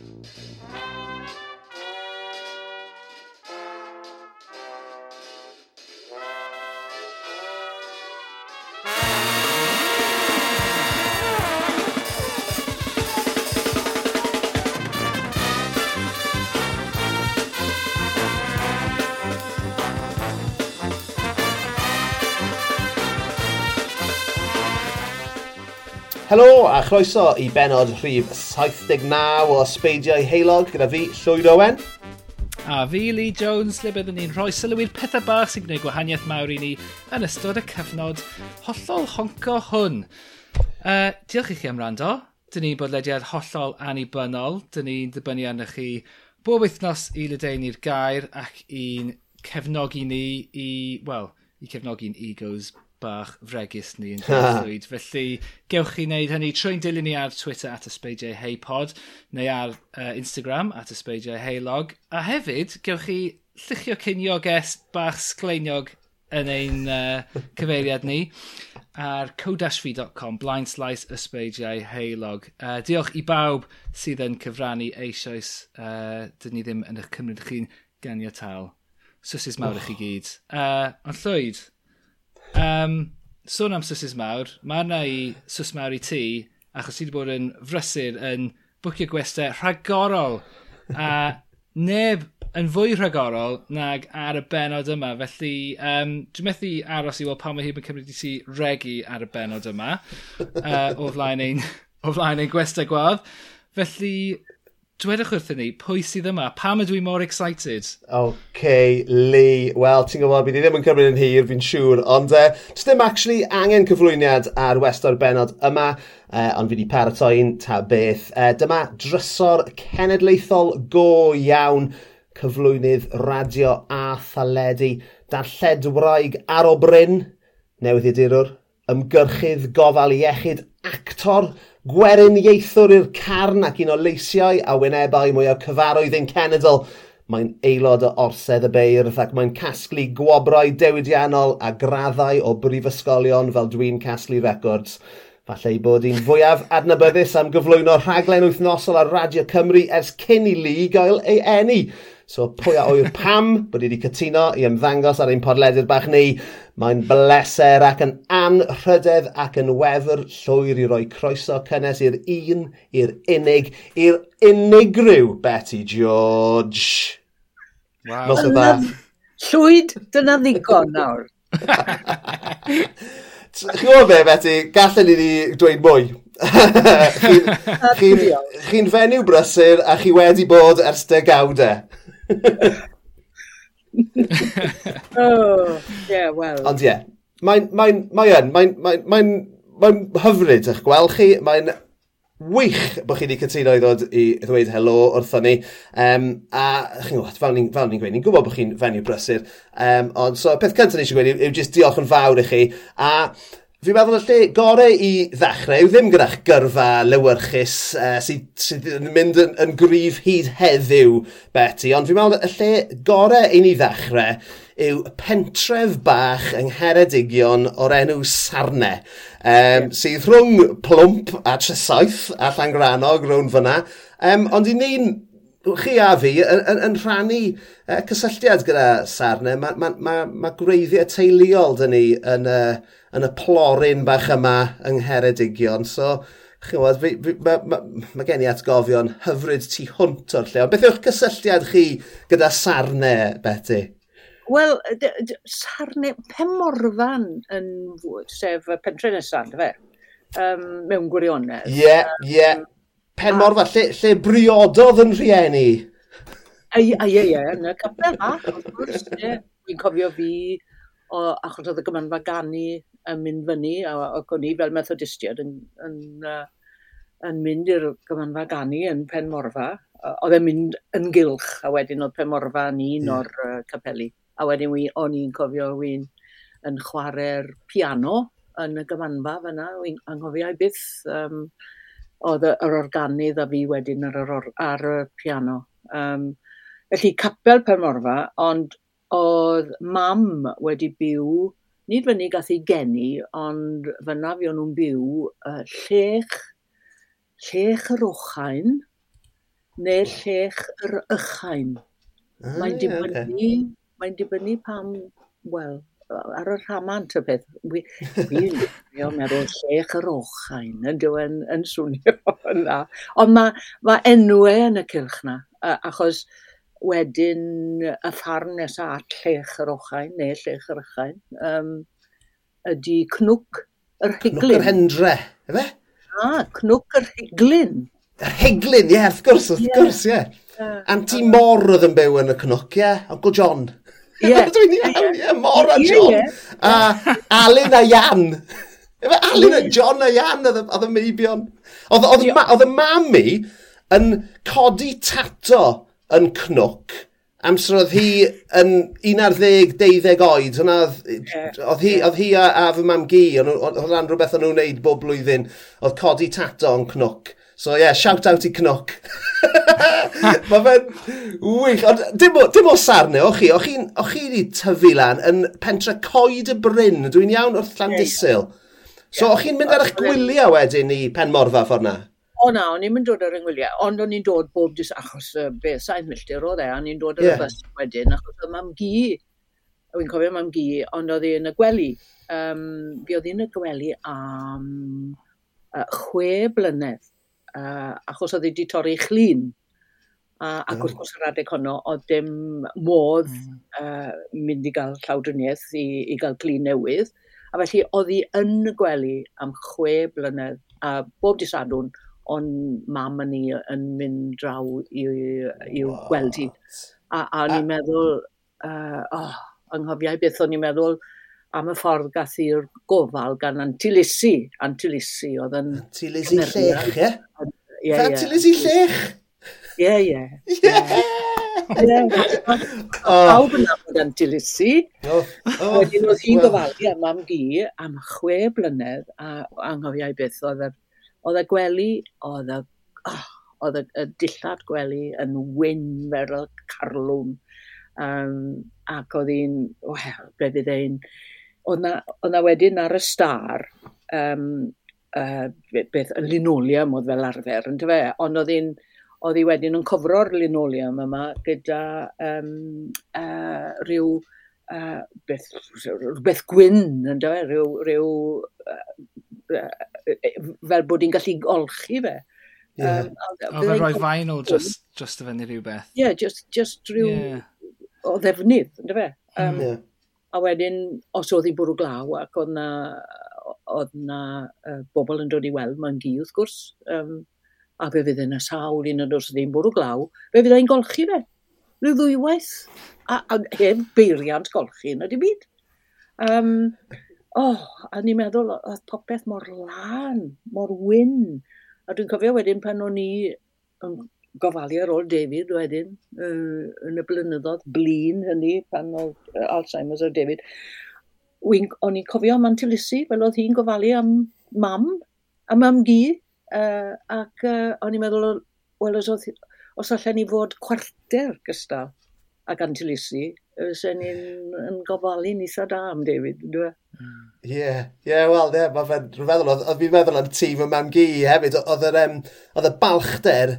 Música Helo a chroeso i benod rhif 79 o Sbeidiau Heilog gyda fi, Llwyd Owen. A fi, Lee Jones, le byddwn ni'n rhoi sylw i'r pethau bach sy'n gwneud gwahaniaeth mawr i ni yn ystod y cyfnod hollol honco hwn. Uh, diolch i chi am rando. Dyn ni'n bodlediad hollol anibynnol. Dyn ni'n dibynnu arno chi bob wythnos i lydeinu'r gair ac i'n cefnogi ni i, wel, i cefnogi'n egos bach fregus ni yn ddweud. Felly, gewch chi wneud hynny trwy'n dilyn ni ar Twitter at ysbeidiau heipod, neu ar uh, Instagram at ysbeidiau heilog. A hefyd, gewch chi lluchio cynioges bach sgleiniog yn ein uh, cyfeiriad ni ar codashfi.com blind slice ysbeidiau heilog. Uh, diolch i bawb sydd yn cyfrannu eisoes. Uh, dyn ni ddim yn eich cymryd chi'n ganiatal. Swsys mawr oh. i chi oh. gyd. Uh, ond Llwyd, Um, sôn am sysys mawr, mae yna i sys mawr i ti, achos ti wedi bod yn frysur yn bwcio gwestau rhagorol. a neb yn fwy rhagorol nag ar y benod yma. Felly, um, dwi'n methu aros i weld pan mae hi yn cymryd i ti regu ar y benod yma. Uh, o flaen ein, o flaen ein gwestau gwadd. Felly, dwedwch wrthyn ni pwy sydd yma. Pam ydw i mor excited? OK, Lee. Wel, ti'n gwybod, bydd i ddim yn cymryd yn hir, fi'n siŵr. Ond, uh, does ddim actually angen cyflwyniad ar westor benod yma, uh, ond fi wedi paratoi'n ta beth. Uh, dyma drysor cenedlaethol go iawn cyflwynydd radio a thaledu darlledwraig ar o bryn, newydd i dirwr, ymgyrchydd gofal iechyd, actor, Gweriniaethwr i'r carn ac un o leisiau a wynebau mwyaf cyfarwydd ein cenedl. Mae'n aelod o orsedd y beirdd ac mae'n casglu gwobrau dewidiannol a graddau o brifysgolion fel dwi'n casglu records. Falle bod hi'n fwyaf adnabyddus am gyflwyno rhaglen wythnosol ar Radio Cymru ers cyn i li gael ei eni. So pwy a oer pam bod wedi cytuno i ymddangos ar ein podledydd bach ni. Mae'n bleser ac yn anrhydedd ac yn wefr llwyr i roi croeso cynnes i'r un, i'r unig, i'r unigryw Betty George. Wow. Nos o dda. Llwyd, dyna ddigon nawr. Chi'n gwybod be, Betty, gallen i ni dweud mwy. Chi'n chi, chi fenyw brysur a chi wedi bod ers degawdau. oh, yeah, well. Ond ie, yeah, mae'n mae mae mae mae mae mae hyfryd eich gweld chi, mae'n wych bod chi wedi cytuno i ddod i ddweud helo wrtho ni. Um, a chi'n gwybod, fel ni'n ni, gweud, ni'n gwybod bod chi'n fenyw brysur. Um, ond so, peth cyntaf ni eisiau gweud yw, yw jyst diolch yn fawr i chi. A Fi'n meddwl y lle gorau i ddechrau yw ddim gyda'ch gyrfa lywyrchus uh, sydd, sydd yn mynd yn, yn gryf hyd heddiw, Betty, ond fi'n meddwl y lle gorau i ni ddechrau yw pentref bach yng Ngheredigion o'r enw Sarne, um, sydd rhwng Plwmp a Tresaeth a Llangrannog rhwng fyna, um, ond i ni'n chi a fi yn, yn, yn rhannu uh, cysylltiad gyda Sarne. Mae ma, ma, ma gwreiddiau teuluol dyn ni yn, uh, yn y plorin bach yma yng Ngheredigion. So, chywod, mae ma, ma gen i atgofion hyfryd tu hwnt o'r lle. Beth yw'ch cysylltiad chi gyda Sarne, Betty? Wel, Sarne, Pemorfan yn fwyd, sef pentre nesaf, fe? Um, mewn gwirionedd. Ie, yeah, ie. Um, yeah penmor fa, lle, lle briododd yn rhieni. Ie, ie, ie, yn y capel bach, wrth gwrs. Dwi'n cofio fi, o, achos oedd y gymanfa gani yn mynd fyny, a ac o'n i fel methodistiad yn, yn, uh, yn mynd i'r gymanfa gani yn Pen Morfa. Oedd e'n mynd yn gylch, a wedyn oedd Pen Morfa yn un yeah. o'r uh, capeli. A wedyn wy, o'n i'n cofio wy'n yn chwarae'r piano yn y gymanfa fyna, wy'n anghofio i byth. Um, oedd yr organydd a fi wedyn ar, ar, ar y piano. Um, felly capel Penmorfa, ond oedd mam wedi byw, nid fyny gath ei geni, ond fyna fi o'n nhw'n byw, uh, llech, llech yr ochain, neu llech yr ychain. Ah, mae'n dibynnu, okay. mae'n dibynnu pam, wel, ar y rhamant y peth. Fi'n gwybod meddwl llech yr ochain yn dyw yn, swnio yna. Ond mae ma enwau yn y cylch yna, achos wedyn y ffarn nesaf at llech yr ochain, neu llech yr ochain, um, ydy cnwc yr higlyn. Cnwc yr hendre, efe? Ah, cnwc yr higlyn. Yr higlyn, ie, yeah, wrth gwrs, wrth gwrs, ie. Yeah. Uh, Anti Mor oedd yn byw yn y cnwc, ie, yeah? Uncle John. Ie. Dwi'n iawn, ie, mor a John. A Alun a Ian. Efe Alun a John a Ian oedd y meibion. Oedd y mami yn codi tato yn cnwc amser oedd hi yn 11-12 oed, hwnna oedd hi, oedd hi a, a fy mam gi, oedd rhan rhywbeth o'n nhw'n neud bob blwyddyn, oedd codi tato yn cnwc. So ie, yeah, shout out i Cnoc. Mae fe'n wych. Ond dim, o, dim o sarnau, e, o'ch chi? O'ch chi, o chi wedi tyfu lan yn pentre coed y Bryn, dwi'n iawn wrth Llandisil. So o'ch chi'n mynd ar eich gwyliau wedyn i pen morfa ffordd na? O na, o'n i'n mynd dod ar yngwyliau, ond o'n i'n dod bob dis achos uh, be, saith milltir oedd e, o'n i'n dod ar yeah. y bus wedyn, achos oedd mam gi, o'n i'n cofio mam gi, ond oedd i'n y gwely. Um, fi oedd i'n y gwely am uh, chwe blynedd uh, achos oedd hi wedi torri chlun. A, ac wrth gwrs yr adeg honno, oedd dim modd mm. uh, mynd i gael llawdriniaeth i, i gael clyn newydd. A felly, oedd hi yn gwely am chwe blynedd, a bob disadwn, ond mam yn ni yn mynd draw i'w gweld hi. A, a o'n i'n meddwl, uh, oh, anghofiau beth o'n i'n meddwl, am y ffordd gath i'r gofal gan Antilisi. Antilisi oedd yn... Antilisi llech, ie? Ie, ie. Antilisi llech? Ie, ie. Ie! Oh. Pawb yn nabod Antilisi. Oh, oh. Wedyn oedd hi'n gofalu am mam gi am chwe blynedd a anghofiau beth oedd y, oedd y gwely, oedd y, oh, oedd y dillad gwely yn wyn fel y carlwm. Um, ac oedd hi'n, wel, be fydd ein, oedd na, oedd na wedyn ar y star, um, uh, beth, y linoleum oedd fel arfer, yn fe? Ond oedd hi'n, oedd hi wedyn yn cofro'r linoleum yma gyda um, uh, rhyw uh, beth, beth gwyn, yn fe? Rhyw, rhyw uh, uh, fel bod hi'n gallu olchi fe. Yeah. Um, oedd yn rhoi fain o just, just y fyny rhywbeth. Ie, yeah, just, just rhyw yeah. o ddefnydd, yn fe? Um, hmm. yeah. A wedyn, os oedd hi'n bwrw glaw ac oedd na, oedd na uh, bobl yn dod i weld mae'n gi wrth gwrs, um, a fe fydd yna sawl un yn os oedd hi'n bwrw glaw, fe fydd e'n golchi fe. Rhyw ddwywaith, a, a heb beiriant golchi yna dim byd. Um, oh, a ni'n meddwl, oedd popeth mor lan, mor wyn. A dwi'n cofio wedyn pan o'n i yn gofalu ar ôl David wedyn, uh, yn y blynyddoedd blin hynny, pan oedd uh, Alzheimer's ar David. O'n i'n cofio am Antilisi, fel oedd hi'n gofalu am mam, a mam gi, uh, ac uh, o'n i'n meddwl, wel, os, oedd, os allan ni fod cwarter gystal ac Antilisi, sy'n ni'n yn gofalu'n eitha da am David, dwi? E? Ie, ie, wel, ie, mae fe'n rhyfeddol. Oedd fi'n meddwl am tîm y mam gi hefyd, oedd y balchder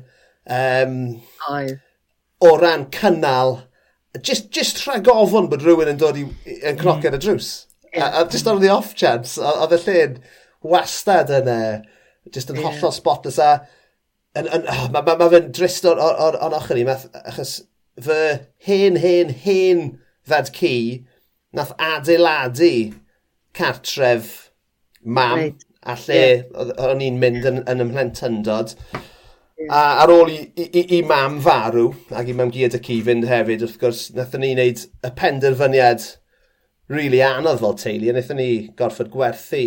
Um, Oedd. O ran cynnal, just, just rhag ofon bod rhywun yn dod i, yn cnoc mm. y drws. Yeah. A, a just on the off chance, oedd y lle'n wastad yn, e, uh, just yn yeah. hollol spotless a yn, yn, oh, mae ma, ma fe'n drist o'r, or, or, ochr i, math, achos fy hen, hen, hen ddad ci nath adeiladu cartref mam right. a lle yeah. o'n i'n mynd yn, yn ymhlentyndod. A ar ôl i, i, i, i mam farw, ac i mam gyd y cu fynd hefyd, wrth gwrs, nathon ni wneud y penderfyniad really anodd fel teulu, a nathon ni gorfod gwerthu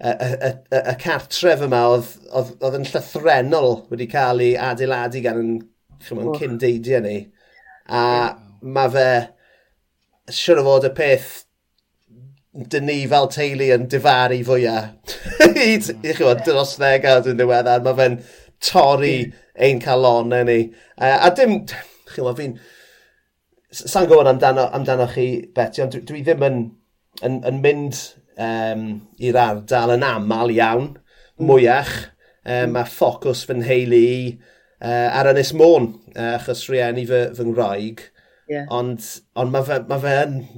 y, y, y, y cartref yma oedd, oedd, oedd yn llythrenol wedi cael ei adeiladu gan yn, chymryd, oh. cyn deidiau ni. A mae fe, siwr o fod y peth dyn ni fel teulu yn difaru fwyaf. I, i fod dros ddegawd yn ddiweddar, mae fe'n torri ein calonau ni. Uh, a dim, chi'n gwybod, fi'n... Sa'n gwybod amdano, amdano chi, Betty, ond dwi, dwi ddim yn, yn, yn mynd um, i'r ardal yn aml iawn, mm. mwyach. Um, mm. a ffocws fy nheulu i uh, ar Ynys Môn, uh, achos rhieni fy, fy ngwraig. Yeah. Ond, ond mae fe'n ma fe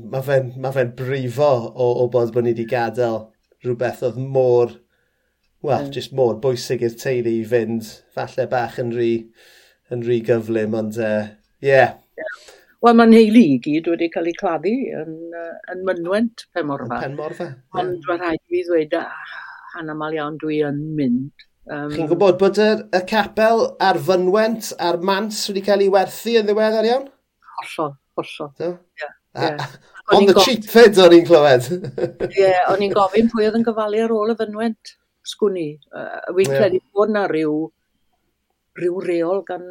ma fe, ma fe brifo o, o bod bod ni wedi gadael rhywbeth oedd môr wel, mm. just mor bwysig i'r teulu i fynd, falle bach yn rhy, yn rhy gyflym, ond ie. Uh, yeah. Wel, mae'n heili i gyd wedi cael ei claddu yn, uh, yn mynwent Penmorfa. Penmorfa. Ond yeah. mae rhaid fi ddweud, ah, anamal iawn dwi yn mynd. Um, Chi'n gwybod bod y, y capel a'r fynwent a'r mans wedi cael ei werthu yn ddiweddar iawn? Hollol, hollol. So? Yeah, yeah. On the cheap fed o'n i'n clywed. Ie, yeah, o'n i'n gofyn pwy oedd yn gofalu ar ôl y fynwent sgwn i. Uh, Wy'n yeah. credu bod na rhyw, rhyw reol gan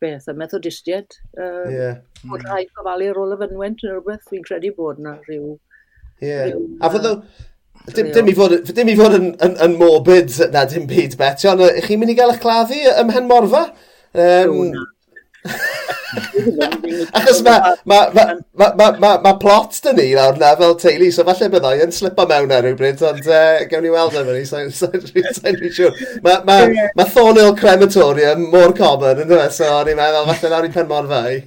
beth, y methodistiaid. Uh, yeah. Bod rhaid gofalu ar ôl y fynwent yn rhywbeth, fi'n credu bod na rhyw... Yeah. Rhyw, a fydd o... Dim, dim, i fod, dim i fod yn, yn, yn morbid na dim byd beti, ond ych chi'n mynd i gael eich claddu ym Mhenmorfa? Um, Achos mae ma, ma, ma, ma, ma, ma plot dyn ni nawr na fel teulu, so falle byddai yn slipo mewn ar rhywbryd, ond uh, gewn ni weld efo ni, sa'n so, so, so, siŵr. Mae ma, ma Thornhill Crematorium mor common, yn dweud, so ni'n meddwl falle nawr i'n pen mor fai.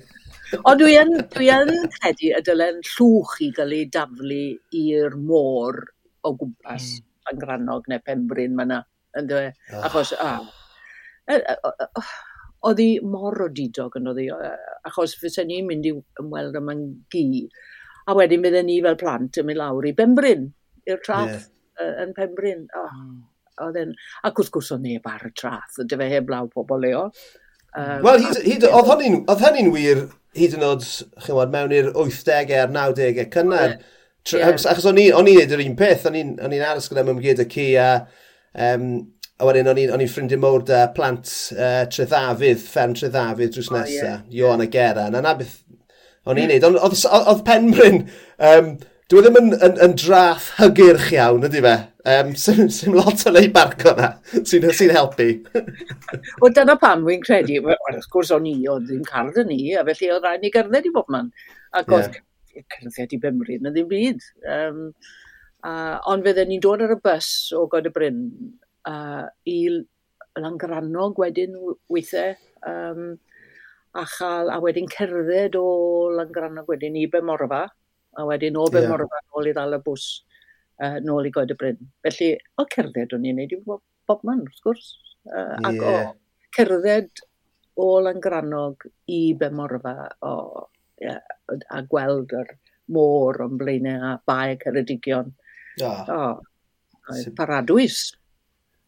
Ond dwi yn, dwi yn credu y dylen llwch i gael ei daflu i'r môr o gwmpas mm. Angrannog neu Pembryn mae yna, yn dweud, ah. achos, ah, oedd hi mor o didog yn oedd hi, achos fysa ni'n mynd i ymweld yma'n gi. A wedyn bydden ni fel plant yn mynd lawr i Benbryn, i'r traff yeah. yn Penbryn. Oh, oedd yn... Ac wrth gwrs o neb ar y traff, dy fe heb law pobl leo. Um, Wel, oedd hynny'n wir hyd yn oed, chi'n gwybod, mewn i'r 80au a'r 90au cynnar. Yeah. Achos o'n i'n neud yr un peth, o'n i'n aros gyda mewn gyd y ci a um, A wedyn, o'n i'n ffrindiau mowr da plant uh, Tredafydd, fferm Tredafydd drws nesa, oh, yeah. Ion a Gera. Na na beth o'n i'n hmm. neud. Oedd Penbryn, um, dwi e ddim yn, yn, yn draff hygyrch iawn, ydy fe? Um, Sym sy lot o lei barco na, sy'n sy helpu. Wel, dyna pam wy'n credu, Wel, wrth gwrs o'n i, oedd ddim card yn ni, a felly oedd rhaid ni gyrdded i bob man. Ac oedd yeah. cyrdded i Bymru yn ddim byd. Um, uh, ond fydden ni'n dod ar y bus o God y Bryn uh, i Langrannog wedyn weithiau um, a chael, a wedyn cerdded o Langrannog wedyn i Bemorfa a wedyn o Bemorfa yeah. nôl i ddal y bws uh, nôl i Goed y Bryn. Felly, o cerdded o'n i'n neud i bob man, wrth gwrs. Uh, yeah. O cerdded o Langrannog i Bemorfa o, yeah, a gweld yr môr o'n blaenau a bae Ceredigion. Ah. Oh, paradwys.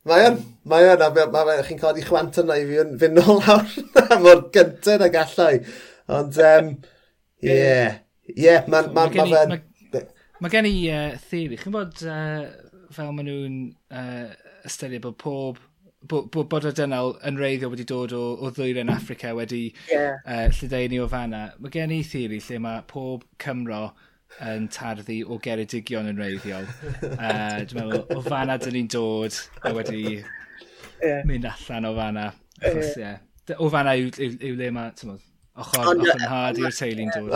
Mae yn, mae yn, a ma, ma, chi'n codi chwant yna i fi yn fynd nôl lawr mor gyntaf ag gallai. Ond, um, yeah, yeah, mae'n... Ma, ma, ma, ma, ma gen i uh, theori, chi'n bod uh, fel maen nhw'n uh, ystyried bod pob bod, bod y dynol yn reiddio wedi dod o, o ddwyren hmm. Africa wedi yeah. uh, lledaenu o fanna. Mae gen i theori lle mae pob Cymro yn tarddu o geredigion yn reiddiol. uh, dwi'n meddwl, o fanna dyn ni'n dod a wedi yeah. mynd allan o fanna. Achos, yeah. yeah. O fanna yw, yw, yw le mae, ti'n meddwl, ochr, ochr yn hard i'r teulu'n dod.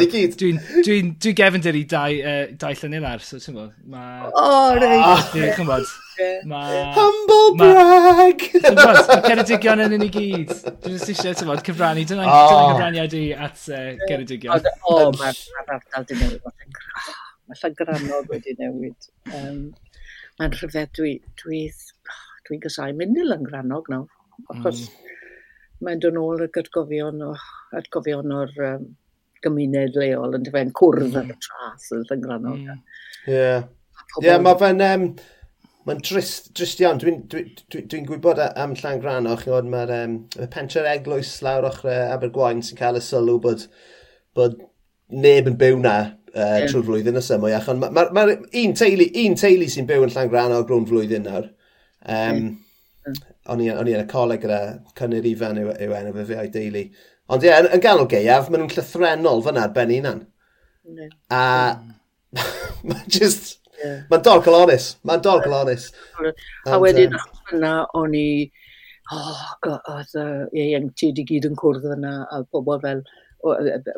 Ni gyd, Dwi'n gefn dyr i dau, uh, dau llynil ar, so ti'n meddwl, mae... O, rei! Dwi'n chymod. Ma... Humble brag! Ma... Ceredigion yn un i gyd. Dwi'n just eisiau, ti'n bod, cyfrannu. Dyna'n oh. cyfraniad i at uh, Ceredigion. O, mae'r ardal di newid. Mae llygrannog wedi newid. Um, mae'n rhyfedd, dwi, dwi, dwi gysau mynd i lyngrannog nawr. Achos mm. mae'n dod nôl y gydgofion, o, atgofion o'r um, gymuned leol yn dyfen cwrdd mm. ar y tras yn llygrannog. Mm. Yeah. Ie, yeah, mae fe'n... Um, Mae'n drist, drist iawn. Dwi'n dwi, dwi, dwi gwybod am llan grano, chi'n gwybod, mae'r um, mae eglwys lawr ochr Abergwain sy'n cael y sylw bod, bod neb yn byw na uh, yeah. trwy'r flwyddyn y symwy. Achon, mae ma, ma, ma un teulu, un teulu sy'n byw yn llan grano grwn flwyddyn nawr. Um, mm. O'n i yn y coleg gyda cynnyr ifan yw, yw enw fe fe o'i deulu. Ond ie, yeah, yn, yn ganol geiaf, maen nhw'n llythrenol fyna ar ben unan. Mm. A mm. just Yeah. Mae'n dol colonis. Mae'n dol colonis. A wedyn, um, yna, o'n i... Oh, God, oedd uh, ieuenctid i gyd yn cwrdd yna, a bobl fel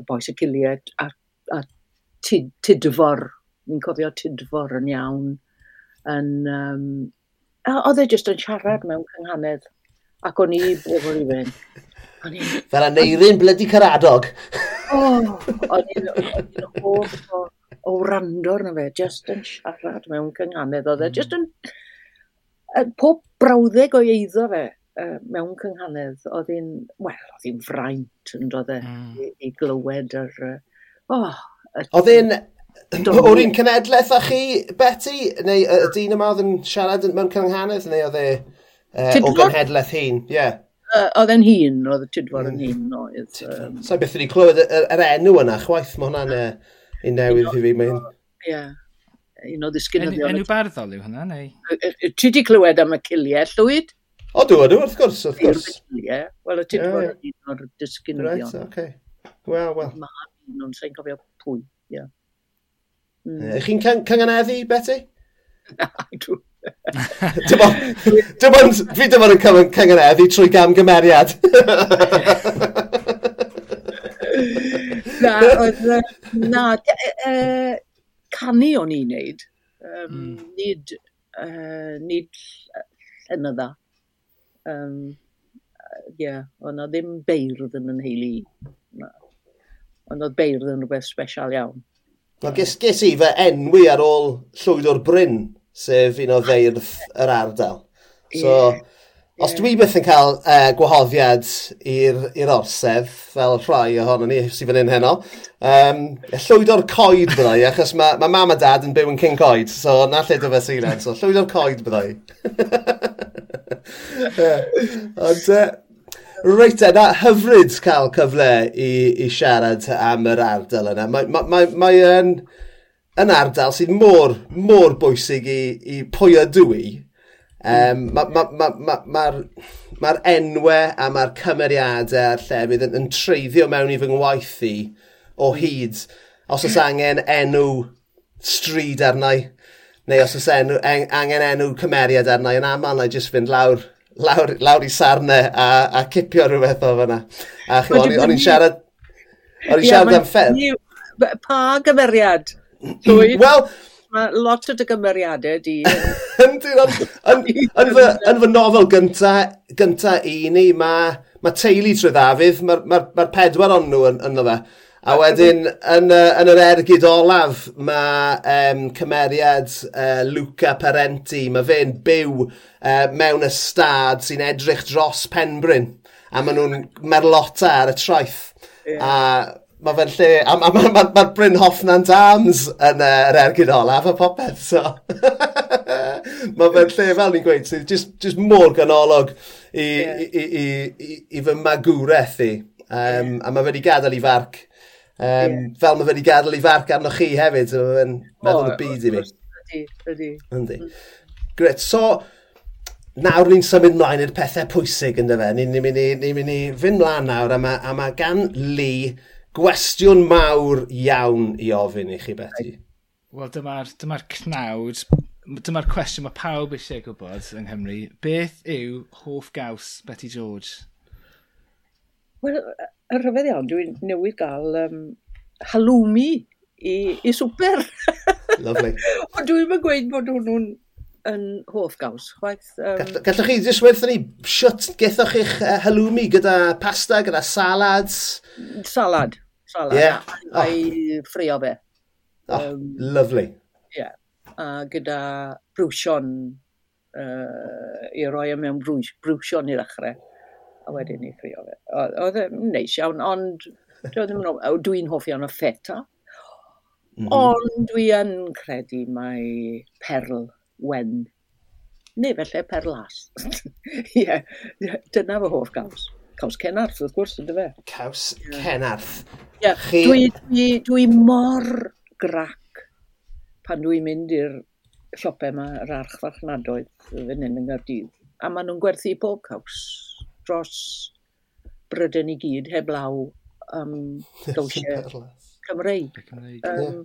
boes y ciliad, a, a tid, tidfor, mi'n cofio tidfor yn iawn. Yn, um, oedd e jyst yn siarad mewn cynghanedd, ac o'n i bobl i fynd. Fel a neirin blydi caradog. O, oh, o'n i'n hoff o o rando arno fe, just yn siarad mewn cynghanedd oedd e, hmm. just yn, yn pob brawddeg o eiddo fe uh, mewn cynghanedd, oedd hi'n, wel, oedd hi'n fraint yn dod e, mm. i, i glywed yr... Uh, oh, oedd hi'n... O'r un cenedlaeth â chi, Betty? Neu y uh, dyn yma oedd yn siarad mewn cynghanedd, neu oedd e uh, o gynhedlaeth hun? Ie. Yeah. Uh, oedd e'n hun, oedd y Tidfor yn hmm. hun oedd. Um... So beth wedi clywed yr, er, er enw yna, chwaith, mae hwnna'n... Uh, un newydd i fi mae hyn. Ie. Un o ddisgynyddion. Enw barddol yw hwnna, neu? Ti di clywed am y ciliau, Llwyd? O, dwi wedi, wrth gwrs, wrth gwrs. Ciliau, wel, y ti'n bod un o'r disgynyddion. Right, okay. Wel, wel. Mae un o'n sain cofio pwy, ie. Mm. Ych chi'n canganeddu, Betty? Na, dwi... Fi dim ond yn canganeddu trwy gamgymeriad. na, oedd, na, uh, canu o'n i'n neud. Um, mm. Nid, uh, nid llenydda. Um, ie, yeah, ond o ddim beirdd yn yn heili. Ond oedd beirdd yn rhywbeth special iawn. Na, ges, ges i fy enwi ar ôl llwyd o'r bryn, sef un o ddeirdd yr ardal. So, yeah. Os dwi byth yn cael uh, gwahoddiad i'r orsedd, fel rhai ohono ni sydd fan hyn heno, um, llwydo'r coed byddai, achos mae ma mam a dad yn byw yn King Coed, so na lle dy fe seilen, so llwydo'r coed byddai. Ond, uh, reit e, na hyfryd cael cyfle i, i siarad am yr ardal yna. Mae, mae, mae, mae yn, yn ardal sydd mor, mor bwysig i, i pwy ydw i, Um, Mae'r ma, ma, ma, ma, ma, ma enwau a mae'r cymeriadau a'r llefydd yn, yn treiddio mewn i fy ngwaith i o hyd. Os oes angen enw stryd arnau, neu os oes enw, en, angen enw cymeriad arnau, yn aml na jyst fynd lawr, lawr, lawr i sarnau a, a cipio rhywbeth o fyna. A chi o'n i'n siarad... O'n i'n siarad am ffer. Pa gymeriad? Wel, Mae lot o dy gymeriadau di. Yn yn, fy nofel gynta, gynta i ni, mae ma teulu trwy ddafydd, mae'r ma, ma pedwar ond nhw yn, yn fe. A wedyn, yn, yn yr ergyd olaf, mae um, cymeriad uh, Luca Parenti, mae fe'n byw uh, mewn y stad sy'n edrych dros Penbryn. A maen nhw'n merlota ar y traeth. Yeah. A mae fe'n lle, a mae'r ma, ma, ma, Bryn Hoffman Dams yn uh, yr ergyd olaf a popeth, so. mae fe'n lle fel ni'n gweud, sydd just, just mor ganolog i, yeah. i, i, i, i i fy magwraeth i. Um. A mae wedi gadael i farc. Um, yeah. Fel mae wedi gadael i farc arno chi hefyd, so mae fe'n meddwl y byd i mi. Ydy, ydy. Ydy. Gret, so nawr ni'n symud mlaen i'r pethau pwysig yn dyfa. Ni'n ni mynd ni, ni, ni, ni, ni, ni, ni, ni, ni, ni, ni, ni, ni, ni, ni, ni, gwestiwn mawr iawn i ofyn i chi Betty. Wel, dyma'r dyma, cnawd, dyma'r cwestiwn mae pawb eisiau gwybod yng Nghymru. Beth yw hoff gaws Betty George? Wel, yn rhyfedd iawn, dwi'n newydd gael um, halloumi i, i swper. Lovely. Ond dwi'n gweud bod hwnnw'n yn hoff gaws. Chwaith, um... Gallwch chi jyst werth ni siwt gethoch eich halloumi gyda pasta, gyda salads? Salad trola. Ie. Yeah. A'i oh. ffrio fe. Oh, um, lovely. Ie. Yeah. A gyda brwsion, uh, i roi e mewn brwsion i'r achre. A wedyn i ffrio fe. Oedd e'n neis iawn, ond dwi'n hoffi o'n o ffeta. Mm. Mm-hmm. Ond dwi yn credu mai perl wen. Neu felly perlas. Ie, yeah. dyna fy hoff gaws. Caws Cenarth, wrth gwrs, ydy fe? Caws Cenarth. Yeah. Chi... Dwi, dwi, dwi mor grac pan dwi'n mynd i'r siopau yma, yr arch farchnadoedd, fan hyn yng Nghyrdydd. A maen nhw'n gwerthu pob caws dros bryden i gyd, heb law um, dowsiau Cymreig. Um.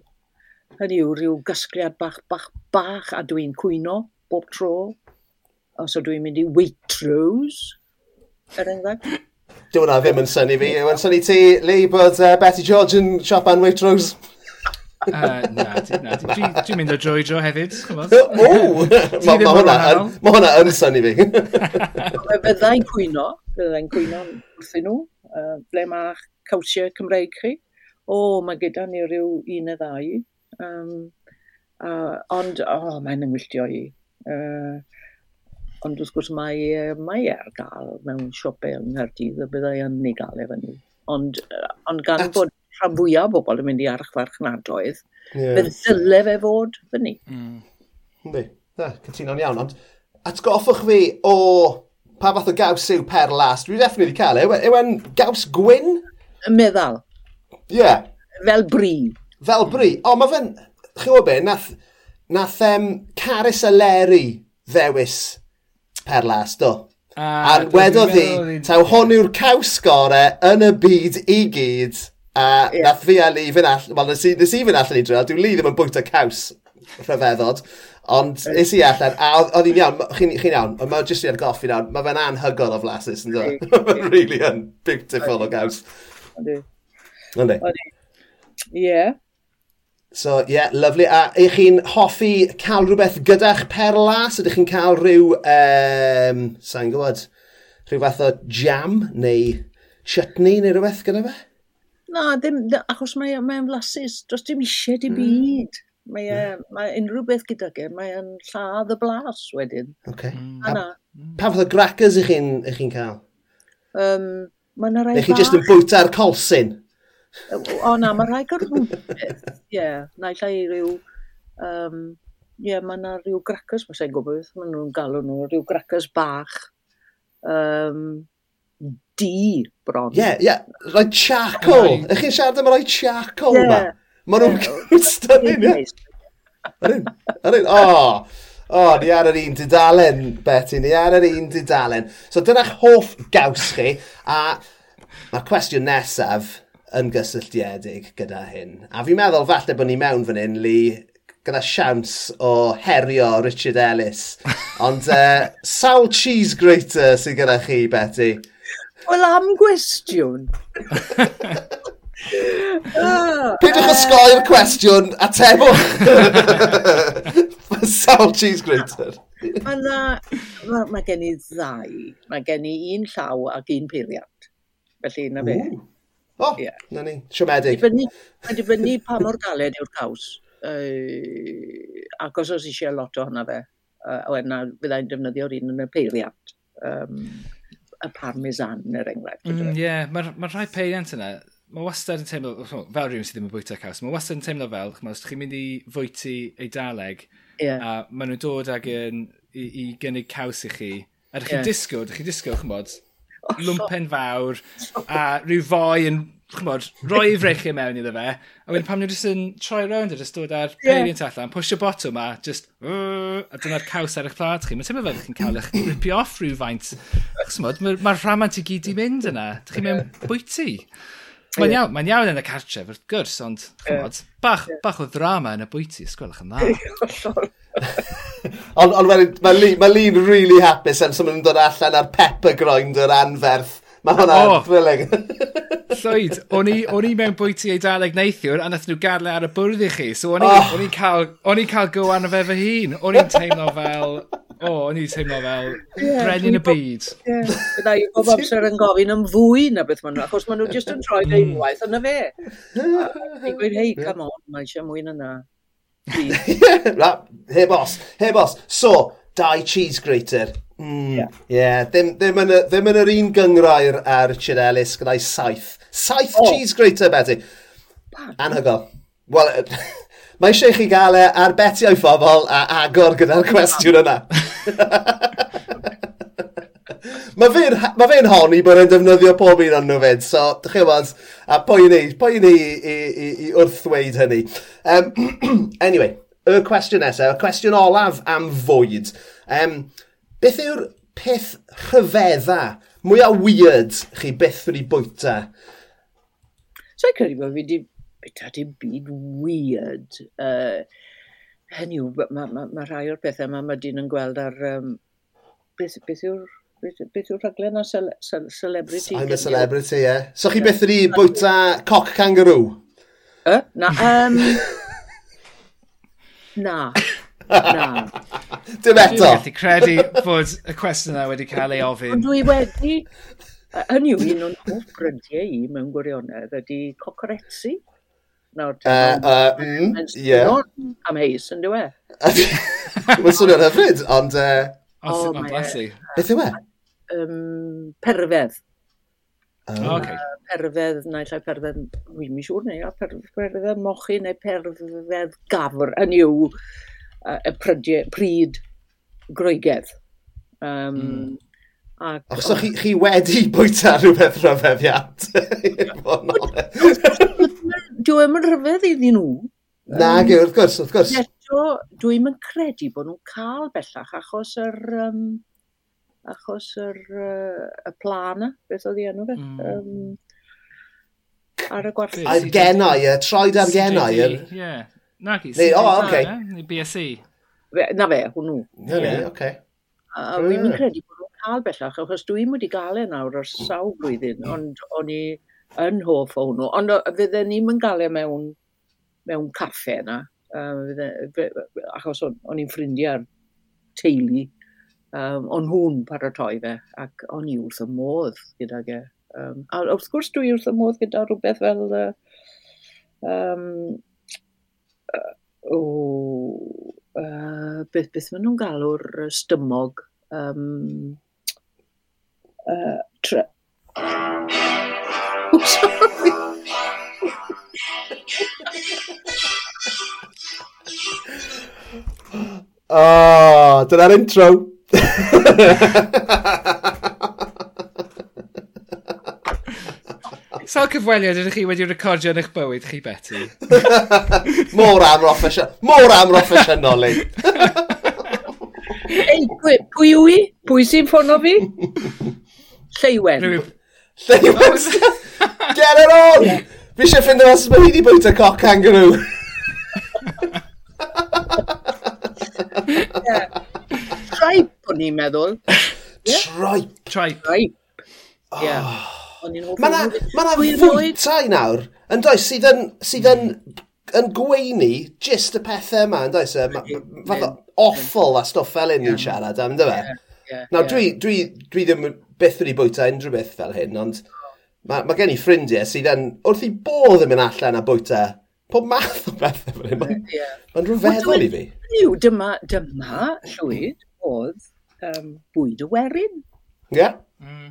Hynny yw rhyw gysgliad bach, bach, bach, a dwi'n cwyno bob tro. Os so dwi'n mynd i Waitrose, er enghraifft. Dyw hwnna ddim yn syni fi. Yw yn syni ti, Lee, bod uh, Betty George yn siop an Waitrose? Uh, na, na, dwi'n mynd o droi dro hefyd. O! Mae hwnna yn syni fi. Byddai'n cwyno, byddai'n cwyno wrthyn nhw, uh, ble mae cawsiau Cymreig chi. O, mae gyda ni rhyw un neu ddau. Um, uh, ond, o, oh, mae'n yngwylltio i. Uh, Ond wrth gwrs mae, mae e ar gael mewn siopau yng Nghaerdydd a byddai yn ei gael efo ni. Ond, ond gan At... bod rhan fwyaf o bobl yn mynd i archfarchnadoedd, yeah. fe ddyle fe fod fyny. Mm. Ynddi, na, cytuno'n iawn, ond atgoffwch fi o pa fath o gaws yw per las, dwi ddeffnod wedi cael e. e, yw en gaws gwyn? Y meddal. Ie. Yeah. Fel bri. Fel bri, o mae fe'n, chi'n gwybod be, nath, nath um, Caris Aleri ddewis per las, do. A, a wedodd hi, taw hwn yw'r caws gorau yn y byd i gyd, a yeah. nath fi a ni fy'n allan, wel, nes i, nes i fy'n allan i drwy'r, dwi'n li ddim yn bwynt y caws rhyfeddod, ond nes i allan, a oedd hi'n iawn, chi'n chi iawn, ond mae'n jyst i argoffi nawr, mae fe'n anhygol o flasus, yn dod, e? really yn beautiful o gaws. Yndi. Yndi. Ie. So, ie, yeah, lyflu. A eich chi'n hoffi cael rhywbeth gyda'ch perlas? Ydych chi'n cael rhyw, um, sa'n gwybod, rhyw fath o jam neu chutney neu rhywbeth gyda fe? Na, ddim, achos mae mae'n flasus. dros dim eisiau di hmm. byd. Mm. Mae, mm. mae unrhyw beth gyda ge, mae'n lladd y blas wedyn. Okay. Mm. A, mm. pa fath o crackers ych chi'n chi cael? Um, mae yna rai. Neu chi jyst yn bwyta'r colsyn? O na, mae rhai gyrwyd. Ie, naill ai rhyw... Um, ie, yeah, mae yna rhyw gracers, mae sa'n gwybod beth maen nhw'n galw nhw, rhyw gracers bach. Um, di bron. Ie, yeah, ie, yeah. rhoi charcoal. Ych chi'n siarad am rhoi charcoal yeah. ma? Maen nhw'n stunning, ie? Ar un, ar un, o! O, ni ar yr un dudalen, Betty, ni ar yr un dudalen. So dyna'ch hoff gaws chi, a mae'r cwestiwn nesaf, yn gysylltiedig gyda hyn. A fi'n meddwl falle bod ni mewn fan hyn, Lee, gyda siawns o herio Richard Ellis. Ond uh, sawl cheese grater sydd gyda chi, Betty? Wel, am gwestiwn. Pidwch o cwestiwn a tebwch. sawl cheese grater. Mae na... Mae ma gen i ddau. Mae gen i un llaw ac un peiriant. Felly, na fe. Ooh. O, oh, yeah. na ni, siomedig. Mae'n dibynnu pa mor galed yw'r caws. Uh, ac os eisiau lot ohono fe, uh, o na, fyddai'n defnyddio'r un yn y peiriant. Um, y parmesan, er enghraifft. Mm, e? Ie, mm, yeah. mae'r ma rhai peiriant yna, mae wastad yn teimlo, fel rhywun sydd ddim yn bwyta caws, mae wastad yn teimlo fel, chymod, os chi'n mynd i fwyty eidaleg, yeah. a maen nhw'n dod ag yn, i, i gynnig caws i chi, a ydych chi'n yeah. disgwyl, ydych chi'n disgwyl, chymod, lwmpen fawr, a rhyw foi yn chmod, roi freichau mewn iddo fe, a wedyn pam nhw jyst yn troi rownd a jyst dod ar yeah. peiriant allan, pwysio botwm a jyst, uh, a dyna'r caws ar eich plat chi. Mae'n teimlo fel chi'n cael eich ripio off rhyw faint. Mae'r ma, ma rhamant i gyd i mynd yna. Dych chi'n mewn bwyty. Mae'n iawn, mae'n iawn yn y cartref, wrth gwrs, ond chymod, bach, bach o ddrama yn y bwyty, ysgwelwch yn dda. Ond on, mae Lean really really hapus am sy'n dod allan ar pepper grinder anferth. Mae hwnna'n oh. thrilling. Llwyd, o'n i on i mewn bwyty ei daleg neithiwr a nath nhw gadle ar y bwrdd i chi. So o'n i, oh. cael, on cael go arno fe fy hun. O'n i'n teimlo fel... O, oh, o'n i'n teimlo fel yeah, brenin y byd. Bydda i bob amser yn gofyn am fwy na beth maen nhw, achos maen nhw jyst yn troi deimwaith yna fe. I'n gweud, hei, come on, mae eisiau mwy na na. Na, heb os, heb os. So, dau cheese grater. Mm, yeah. yeah. Ddim, ddim, yn, ddim yn yr un gyngrair ar Richard Ellis gyda'i saith. Saith oh. cheese grater, Betty. Anhygol. Wel, mae eisiau chi gael e ar beti o'i phobl a agor gyda'r cwestiwn yna. mae fe'n ma fe honni bod e'n defnyddio pob un o'n nhw fyd, so dych chi'n bod, a pwy ni, pwy ni i, i, i wrth ddweud hynny. Um, anyway, y cwestiwn nesaf, y cwestiwn olaf am fwyd. Um, beth yw'r peth rhyfedda, mwyaf weird chi beth wedi bwyta? So, i'n credu bod fi wedi bwyta dim byd weird. Uh, hynny yw, mae ma, ma rhai o'r pethau yma mae dyn yn gweld ar... Um, beth, beth yw'r beth, beth yw'r rhaglen o cele, celebrity? I'm a celebrity, ie. Yeah. So chi beth wedi bwyta coc kangaroo? Uh, na, um, Na. Na. Dim eto. Dwi'n gallu credu bod y cwestiwn yna wedi cael ei ofyn. Ond dwi wedi... Hynny yw un o'n hoff grydiau i mewn gwirionedd ydy cocoretsi. Nawr, uh, uh, mm, yeah. am heis yn diwe. Mae'n swnio'n hyfryd, ond... Uh... Oh, oh, bless e, i. Beth yw e? Um, perfedd. Oh, okay. Perfedd, naill lle perfedd, wy'n mi siŵr neu, perfedd mochi neu perfedd gafr yn yw y prydie, pryd groegedd. Um, mm. Ac, Os so chi, chi wedi bwyta rhywbeth rhyfeddiad. Dwi'n ddim yn rhyfedd iddyn nhw. Na, um, wrth gwrs, wrth gwrs. Eto, dwi yn credu bod nhw'n cael bellach achos yr... Um, achos yr, uh, y plana, beth oedd i enw fe. Mm. Um, ar y gwarth. Ar genau, y troed ar genau. Ie. Na ki, CDD, o, oh, okay. neu BSE. Na fe, hwnnw. Na fe, oce. A fi'n mynd credu bod nhw'n cael bellach, achos dwi'n wedi gael e nawr ar sawl blwyddyn, ond o'n i yn hoff o hwnnw. Ond fydden ni'n mynd gael e mewn, mewn caffe yna, uh, achos o'n i'n ffrindiau'r teulu Um, o'n hwn paratoi fe, ac o'n i wrth y modd gyda ge. Um, a wrth gwrs dwi wrth y modd gyda rhywbeth fel... Uh, um, uh, o, uh, beth, beth maen nhw'n galw'r stymog. Um, uh, tre... Oh, sorry. oh, dyna'r intro. Sawl cyfweliad ydych chi wedi recordio yn eich bywyd chi, Betty? Mor amroffesiynol. Mor amroffesiynol, ei. Ei, pwy yw i? Pwy sy'n ffono fi? Lleiwen. Lleiwen. Get it on! Fi eisiau ffind o'n sbyn wedi bwyta coc kangaroo. yeah. Tripe, o'n i'n meddwl. Yeah? Tripe? Tripe. Tripe. Ah. Oh. Yeah. Mae na, ma na fwytau nawr, yn does, sydd yn, sydd yn, yn gweini jyst y pethau yma, yn does, fath o offal a stwff fel hyn ni'n siarad am, dyma. Nawr, dwi, dwi, dwi ddim byth wedi bwyta unrhyw beth fel hyn, ond mae ma gen i ffrindiau sydd yn, wrth i bodd yn mynd allan a bwyta pob math o bethau fel hyn. Mae'n yeah. rhyfeddol i fi. Yw, dyma, dyma, llwyd, oedd um, bwyd y werin. Ie. Yeah. Mm.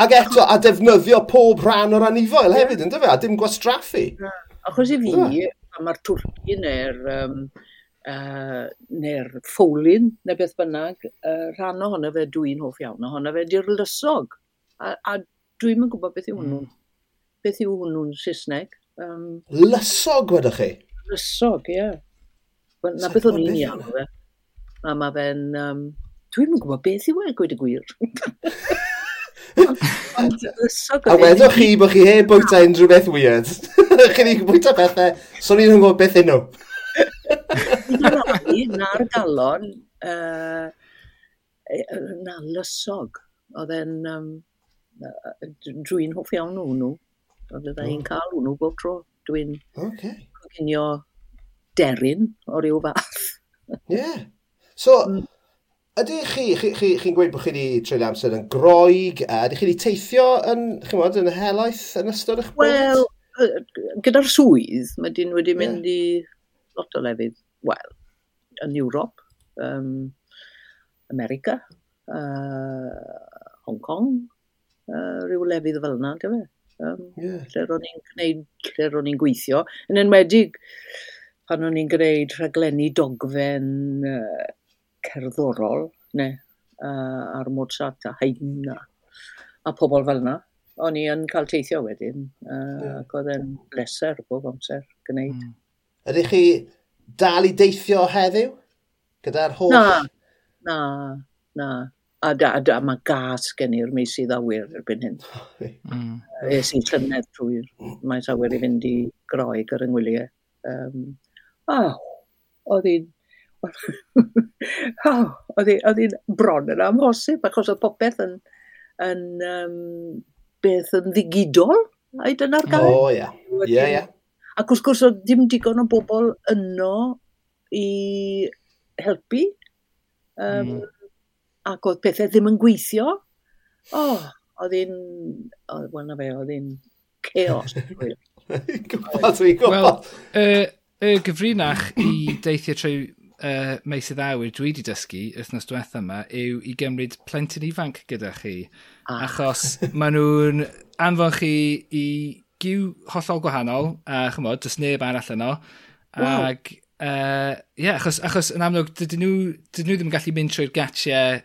Ac eto, a defnyddio pob rhan o'r anifoel hefyd, ynddo fe, a dim gwastraffu. Achos i fi, yeah. mae'r twrci neu'r um, uh, neu'r ffolin neu beth bynnag, uh, rhan ohono fe dwi'n hoff iawn ohono fe di'r lysog. A, a dwi'n yn gwybod beth yw hwnnw. Mm. Beth yw hwnnw'n Saesneg. Um, lysog, wedwch chi? Lysog, ie. Yeah. Na beth o'n i'n iawn o fe. A mae fe'n... Um, Dwi'n yn gwybod beth yw e, gwyd y gwir. a wedwch chi bod chi heb bwyta unrhyw beth weird. Chi ni'n bwyta bethau, so ni'n gwybod beth yw yno. Na'r galon, uh, na lysog, oedd e'n... Um, dwi'n hoff iawn o hwnnw. Oedd e oh. i'n cael hwnnw bob tro. Dwi'n okay. coginio deryn o ryw fath. Ie. yeah. So, mm. ydy chi, chi'n chi, chi gweud bod chi wedi treulio amser yn groig, a ydy chi wedi teithio yn, chi'n modd, yn helaeth yn ystod eich bod? Wel, gyda'r swydd, mae dyn wedi mynd yeah. i lot o lefydd, wel, yn Ewrop, um, America, uh, Hong Kong, uh, rhyw lefydd fel yna, dyma. Um, yeah. Lle ro'n i'n gwneud, lle ro'n i'n gweithio. Yn enwedig, pan o'n i'n gwneud rhaglenni dogfen uh, cerddorol, neu uh, ar Mozart a Haydn a, a pobl fel yna. O'n i yn cael teithio wedyn, uh, yeah. ac oedd e'n bleser bob amser gwneud. Mm. Ydych chi dal i deithio heddiw? Gyda'r holl... Na, na, na. A, da, a, da, mae gas gen i'r mis i ddawyr erbyn hyn. Mm. Es i llynedd trwy'r maes awyr i fynd i groeg yr yngwyliau. Um, oh, oedd hi'n oh, oedd hi'n bron yn amhosib, achos oedd popeth yn, yn um, beth yn ddigidol, ai dyna'r gael. O, ia. Ie, ia. Ac wrth gwrs, oedd dim digon o bobl yno i helpu. Um, mm. Ac oedd pethau ddim yn gweithio. O, oh, oedd hi'n... Wel, na fe, oedd hi'n chaos. gwybod, dwi'n gwybod. Wel, y uh, gyfrinach i deithio trwy uh, meisydd awyr dwi wedi dysgu wythnos diwetha yma yw i gymryd plentyn ifanc gyda chi. Ah. Achos maen nhw'n anfon chi i giw hollol gwahanol, a chymod, does neb arall yno. Wow. Ag, uh, yeah, achos, achos yn amlwg, dydyn nhw, dydyn nhw ddim yn gallu mynd trwy'r gatiau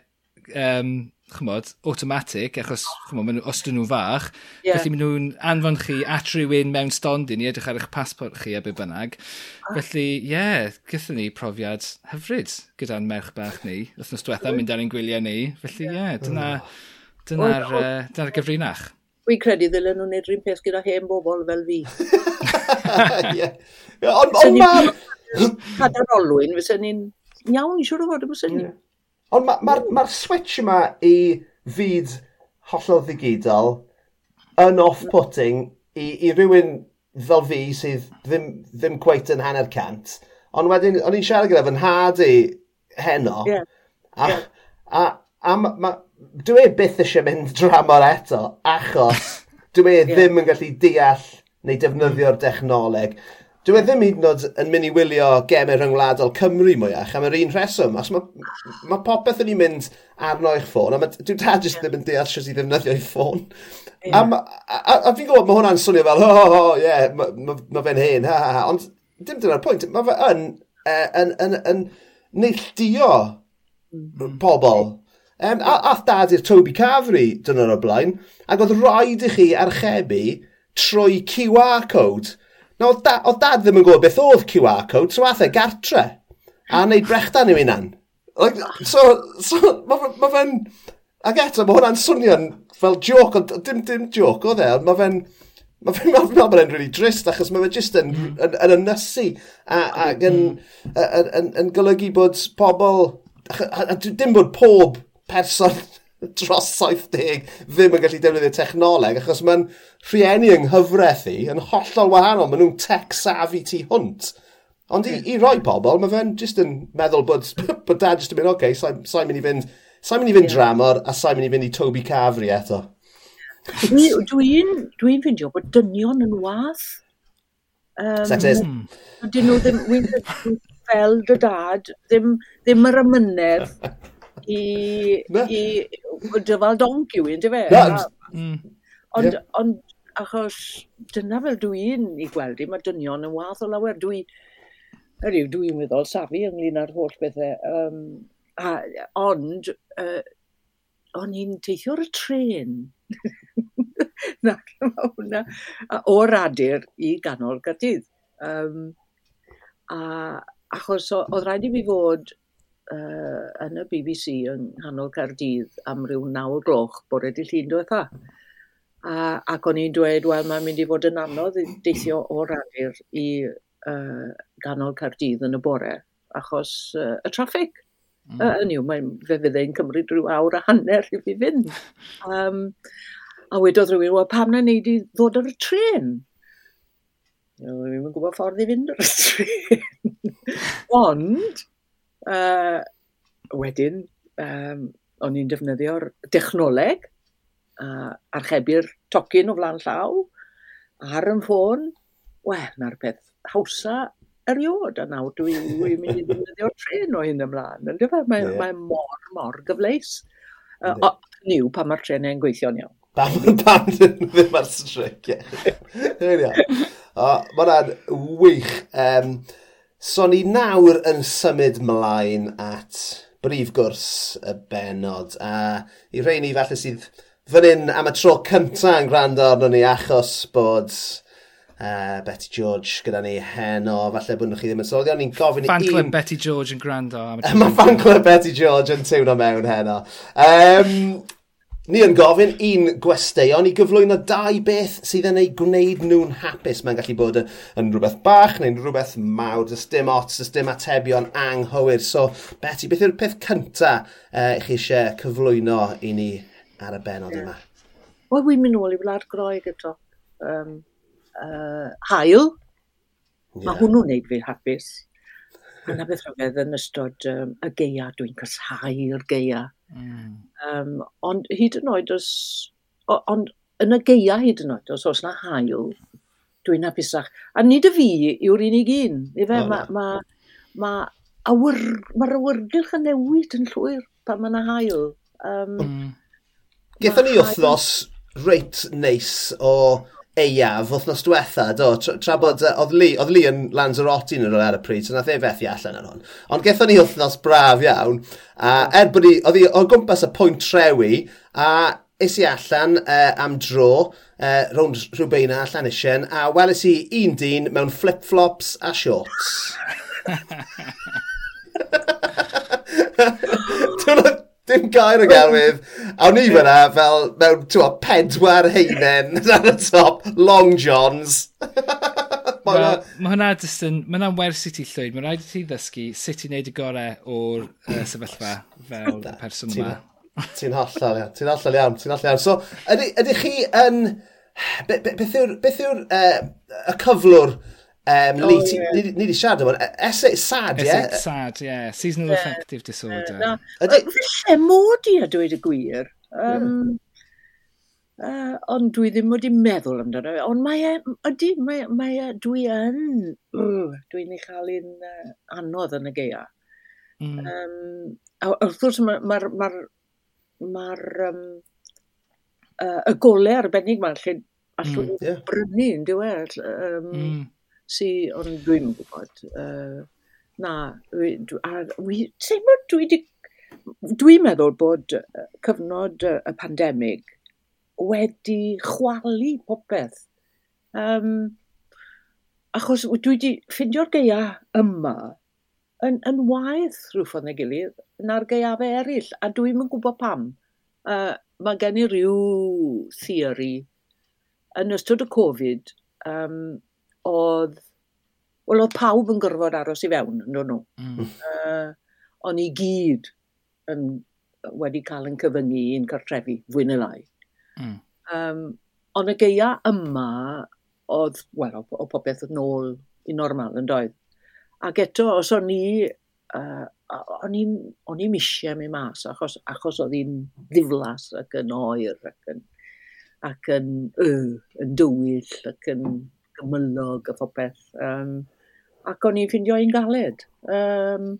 um, chymod, automatic, achos chymod, nhw, os dyn nhw'n fach, yeah. felly maen nhw'n anfon chi at rhywun mewn stondin i edrych ar eich pasport chi a be bynnag. Ah. Felly, ie, yeah, gyda ni profiad hyfryd gyda'n merch bach ni, wythnos diwetha mm. mynd ar ein gwyliau ni, felly ie, yeah. yeah, dyna, mm. dyna'r dyna, uh, dyna gyfrinach. Fi'n credu ddylen nhw'n neud rhywun peth gyda hen bobl fel fi. yeah. Ond on, Cadar Olwyn, on, ni'n iawn, siwr o fod, on, on, on, Ond mae'r ma, ma, ma switch yma i fyd hollol ddigidol yn off-putting i, i rywun fel fi sydd ddim, ddim cweit yn hanner cant. Ond wedyn, o'n i'n siarad gyda fy nhad i heno. Yeah. A, yeah. a, a, a ma, dwi e byth eisiau mynd dramor eto, achos dwi e yeah. ddim yn gallu deall neu defnyddio'r dechnoleg. Dwi ddim hyd yn oed yn mynd i wylio gemau rhyngwladol Cymru mwyach am yr un rheswm. Os mae ma popeth yn ei mynd arno eich ffôn, a dwi'n dad jyst ddim yn deall sydd i ddefnyddio ei ffôn. Yeah. A, a, a, a fi'n gwybod, mae hwnna'n swnio fel, oh, oh, oh, yeah, mae ma, ma fe'n hen, ha, ha, ha. Ond dim dyna'r pwynt, mae fe yn, yn, yn, yn, yn neilldio pobl. Um, a, ath dad i'r Toby Cafri dyna'r o blaen, ac oedd rhaid i chi archebu trwy QR code Na, oedd da, o dad ddim yn gwybod beth oedd QR code, so athau e gartre. A wneud brechdan i'w unan. Like, so, so mae ma fe'n... Ac eto, mae hwnna'n swnio'n fel joc, ond dim, dim joc oedd e, ond mae fe'n... Mae fe'n ma fe, ma really drist, achos mae fe jyst yn, yn, yn ynysu, a, ac yn, yn, yn, yn golygu bod pobl... A, a, a, dim bod pob person dros 70 ddim yn gallu defnyddio technoleg, achos mae'n rhieni yng nghyfraith i yn hollol wahanol. Maen nhw'n tech savvy tu hwnt. Ond i, i roi pobl, mae fe'n just yn meddwl bod, bod dad just yn mynd, oce, okay, sa'n so, mynd i fynd, sa'n mynd i fynd yeah. dramor a sa'n mynd i fynd i Toby Cafri eto. Dwi'n dwi dwi ffindio bod dynion yn wath. Um, Sexist. Dyn nhw ddim, fel dy dad, ddim, ddim yr ymynedd i, i dyfal donc yw un, dy fe? Ond, yeah. ond achos dyna fel dwi'n i gweld i, mae dynion yn wath o lawer. Dwi, ydyw, dwi'n meddwl safi ynglyn â'r holl bethau. Um, a, ond, uh, o'n i'n teithio ar y tren. na, hwnna. O'r adur i ganol Gaerdydd. Um, a achos oedd rhaid i fi fod uh, yn y BBC yng nghanol Cardydd am ryw 9 gloch bore di llun diwetha. A, ac o'n i'n dweud, wel, mae'n mynd i fod yn anodd deithio o'r awyr i uh, ganol Cardydd yn y bore, achos uh, y traffic. Mm. Uh, yw, mae'n fe fydd e'n cymryd rhyw awr a hanner i fi fynd. Um, a wedodd rhywun, wel, pam na neud i ddod ar y tren? Wel, no, ddim yn gwybod ffordd i fynd ar y tren. Ond, Uh, wedyn, um, o'n i'n defnyddio'r dechnoleg, uh, archebu'r tocyn o flan llaw, ar yn ffôn, wel, na'r peth hawsa eriod, a nawr dwi'n dwi mynd i ddefnyddio'r tren o hyn ymlaen. Mae'n dyfa, e? mae, yeah. mae mor, mor gyfleis. Uh, o, niw pan mae'r trenau'n gweithio'n iawn. Pam, pam ddim ar strec, ie. Mae'n wych. Um, So ni nawr yn symud mlaen at brif gwrs y benod. A i rei ni falle sydd fan hyn am y tro cyntaf yn gwrando arno ni achos bod uh, Betty George gyda ni heno. Falle bod chi ddim yn sylwi, ni'n gofyn i... Fan club un... Betty George yn gwrando. Mae fan club Betty George yn tiwno mewn heno. Um, Ni yn gofyn un gwesteion i gyflwyno dau beth sydd yn ei gwneud nhw'n hapus. Mae'n gallu bod yn rhywbeth bach neu'n rhywbeth mawr. Does dim ots, does dim atebion anghywir. So, Betty, beth yw'r peth cyntaf uh, e, chi eisiau cyflwyno i ni ar y benod yma? Wel, wy'n mynd nôl i Wlad Groeg eto. Um, uh, e, hail. Yeah. Mae hwnnw'n neud fi hapus. A na beth Aberystwyth yn ystod um, y geia, dwi'n casau'r geia. Mm. Um, ond hyd yn oed os... Ond yn y geia hyd yn oed, os oes na hael, dwi'n hapusach. A nid y fi yw'r unig un. Ife, oh, mae ma, ma, awyr, Mae'r awyrgylch yn newid yn llwyr pan mae yna hael. Um, hmm. mm. Gethon ni wythnos reit neis o eiaf wythnos diwetha, do, tra, tra bod, uh, oedd Lee, oedd Lee yn Lanzarote yn yr ar y pryd, so nath e fethu allan ar hwn. Ond gethon ni wythnos braf iawn, a er bod ni, oedd hi o gwmpas y pwynt trewi, a is i allan uh, am dro, uh, rownd rhywbeina allan isien, a weles i un dyn mewn flip-flops a shorts. dim gair o gelwydd. A ni fyna fel mewn twa, pedwar heinen ar y top, long johns. Mae well, ma hwnna just yn, mae hwnna'n wers i ti llwyd. Mae rhaid i ti ddysgu sut i wneud y gorau o'r uh, sefyllfa fel y person yma. Ti'n hollol iawn, ti'n hollol iawn, ti'n hollol iawn. So, ydych chi yn... Beth yw'r be, be, be, be, be, be, be, y cyflwr Um, oh, Lee, ti, yeah. ni, ni wedi siarad am hwn. Essex Sad, ie? Essex Sad, ie. Yeah. Seasonal yeah. Affective Disorder. Yeah. Ydy... Felly, mod i a dweud y gwir. Um. Uh, ond dwi ddim wedi meddwl amdano. Ond mae e, ydy, mae, mae e, dwi yn, uh, dwi'n ei chael un uh, anodd yn y geia. Mm. Um, a wrth gwrs mae'r ma, ma, ma, ma um, uh, y golau arbennig mae'n lle hmm. allwn mm, yeah. brynu, yn diwedd. Um, mm si, ond dwi'n gwybod. Uh, na, ti'n bod dwi wedi... Dwi'n meddwl bod cyfnod y pandemig wedi chwalu popeth. Um, achos dwi wedi ffindio'r geia yma yn, yn waith rhywbeth yn ei gilydd na'r geiafau eraill, a dwi'm yn gwybod pam. Uh, mae gen i ryw theori yn ystod y Covid um, oedd... Wel, oedd pawb yn gorfod aros i fewn, yn dod nhw. Mm. Uh, o'n i gyd yn, wedi cael yn cyfyngu i'n cartrefi, fwy neu lai. Mm. Um, ond y geia yma, oedd, wel, o o popeth yn ôl i normal yn doedd. Ac eto, os o'n i, uh, o'n i'n eisiau mi mas, achos, achos oedd hi'n ddiflas ac yn oer ac yn, ac yn, uh, yn dywyll ac yn gymylog a phopeth. Um, ac o'n i'n ffindio un galed. Um,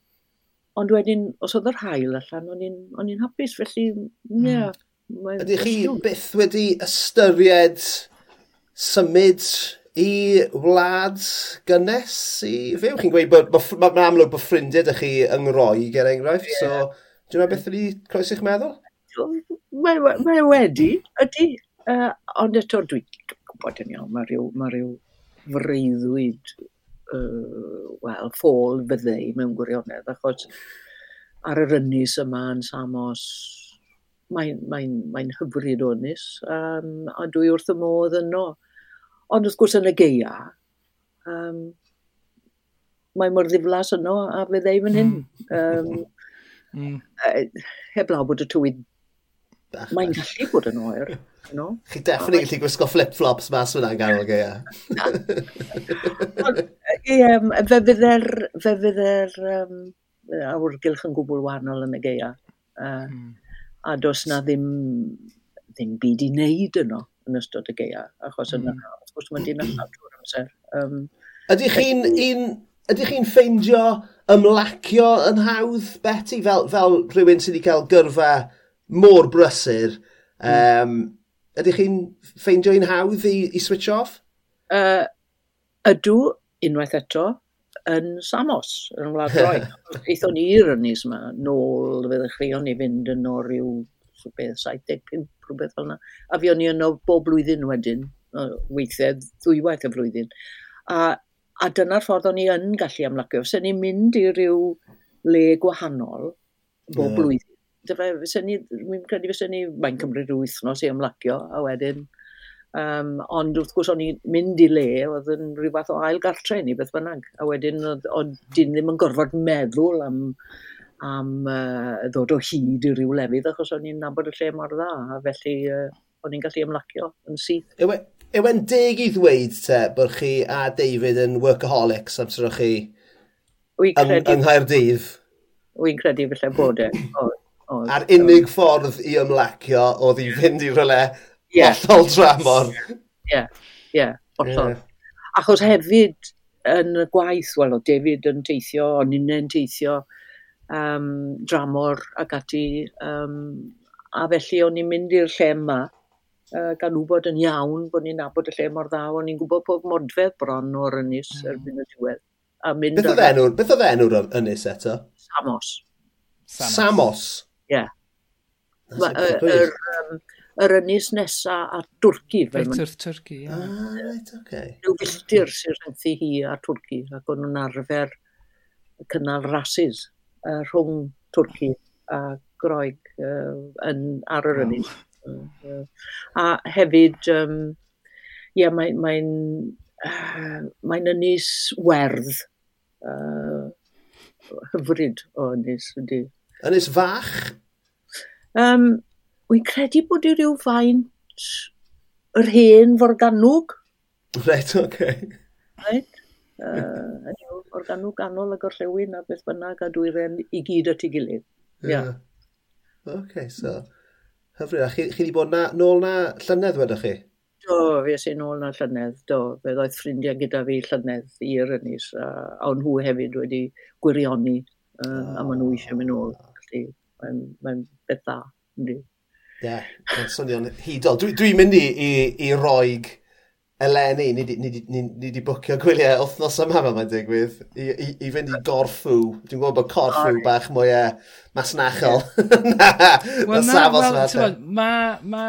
ond wedyn, os oedd yr hael allan, o'n i'n hapus, felly, ie. Yeah, mm. Ydych chi byth wedi ystyried symud i wlad gynnes i fyw? Chi'n gweud bod mae'n ma amlwg bod ffrindiau ydych chi yng Ngroi, ger enghraifft, yeah. so dwi'n meddwl beth wedi croesi'ch meddwl? Mae wedi, ydy. Uh, ond eto, dwi'n gwybod yn iawn, mae rhyw, ma rhyw freuddwyd uh, wel, ffôl fyddai mewn gwirionedd, achos ar yr ynys yma yn Samos, mae'n mae mae hyfryd o ynys, um, a dwi wrth y modd yno. Ond wrth gwrs yn y geia, um, mae mor ddiflas yno a fyddai fan hyn. Hmm. Um, mm. Heblaw bod y tywyd, mae'n gallu bod yn oer you know? Chi definitely gallu gwisgo flip-flops mas hwnna'n ganol gaea. Fe fydd yr... fe fydde'r um, awrgylch yn gwbl wahanol yn y gaea. Uh, mm. A does na ddim, ddim byd i wneud yno yn ystod y gaea, achos yna, mm. wrth gwrs, mae'n dinas drwy'r amser. Um, ydych chi'n un, ydych chi'n ffeindio ymlacio yn hawdd, Betty, fel, fel rhywun sydd wedi cael gyrfa mor brysur, um. Ydych chi'n ffeindio un hawdd i, i switch off? Uh, ydw, unwaith eto, yn Samos, yn Wlad Roi. Eithon ni i'r ynys yma, nôl, fyddech chi, o'n i fynd yn o ryw beth, 75, rhywbeth fel yna. A fi o'n i yno bob blwyddyn wedyn, weithiau ddwywaith y flwyddyn. A, a dyna'r ffordd o'n i yn gallu amlacio. Os o'n i'n mynd i ryw le gwahanol bob yeah. blwyddyn, dyfe, fysen ni, mi'n credu fysen ni, mae'n cymryd rhyw wythnos i ymlacio, a wedyn, um, ond wrth gwrs o'n i'n mynd i le, oedd yn rhyw fath o ail gartre ni, beth bynnag, a wedyn oedd, oedd dyn ddim yn gorfod meddwl am, am uh, ddod o hyd i ryw lefydd, achos o'n i'n nabod y lle mor dda, a felly uh, o'n i'n gallu ymlacio yn syth. E, yw, e'n deg i ddweud te, bod chi a David yn workaholics amser o'ch chi yng, yng Nghaerdydd? Wy'n credu felly bod e. Oedd, A'r unig ffordd i ymlacio oedd i fynd i rhywle yeah. ollol dramor. Ie, yeah. ie, yeah. ollol. Yeah. Achos hefyd yn y gwaith, wel o David yn teithio, o'n unen teithio, um, dramor ac ati. Um, a felly o'n i'n mynd i'r lle yma uh, gan wybod yn iawn bod ni'n nabod y lle mor dda. O'n i'n gwybod pob modfedd bron o'r ynys mm. erbyn y diwedd. A mynd beth oedd enw'r ynys eto? Samos. Samos. Samos. Ie. Yr, um, yr ynys nesa a Twrci. Reit, yr Twrci, ie. Ah, reit, oce. Okay. Nhw filltir sy'n rhenthu hi a Twrci, ac o'n nhw'n arfer cynnal rasis uh, rhwng Twrci a Groeg uh, yn, ar yr ynys. Oh. A hefyd, um, ie, mae'n mae uh, mae ynys werdd uh, hyfryd o ynys ydy. Ynys fach? Um, Wy'n credu bod i ryw faint yr hen forganwg. Reit, oce. Okay. Reit. Uh, organwg ganol y gorllewin a beth bynnag a dwyren i gyd at ei gilydd. Yeah. yeah. okay, so... Hyfryd, a chi, chi wedi bod na, nôl na llynedd wedwch chi? Do, fi es i nôl na llynedd, do. Fe ddoedd ffrindiau gyda fi llynedd i'r ynys, a, a nhw hefyd wedi gwirioni uh, a maen nhw eisiau mynd nôl. Felly mae'n mae beth dda. Ie, yeah, swnio'n hudol. Dwi'n dwi mynd i, i, i roig eleni, ni wedi bwcio gwyliau wythnos yma fel mae'n digwydd, i, i, i fynd i Gorffw. Dwi'n gwybod bod Corffw bach mwy e, masnachol. na, well, na, safos well, yma. Mae ma,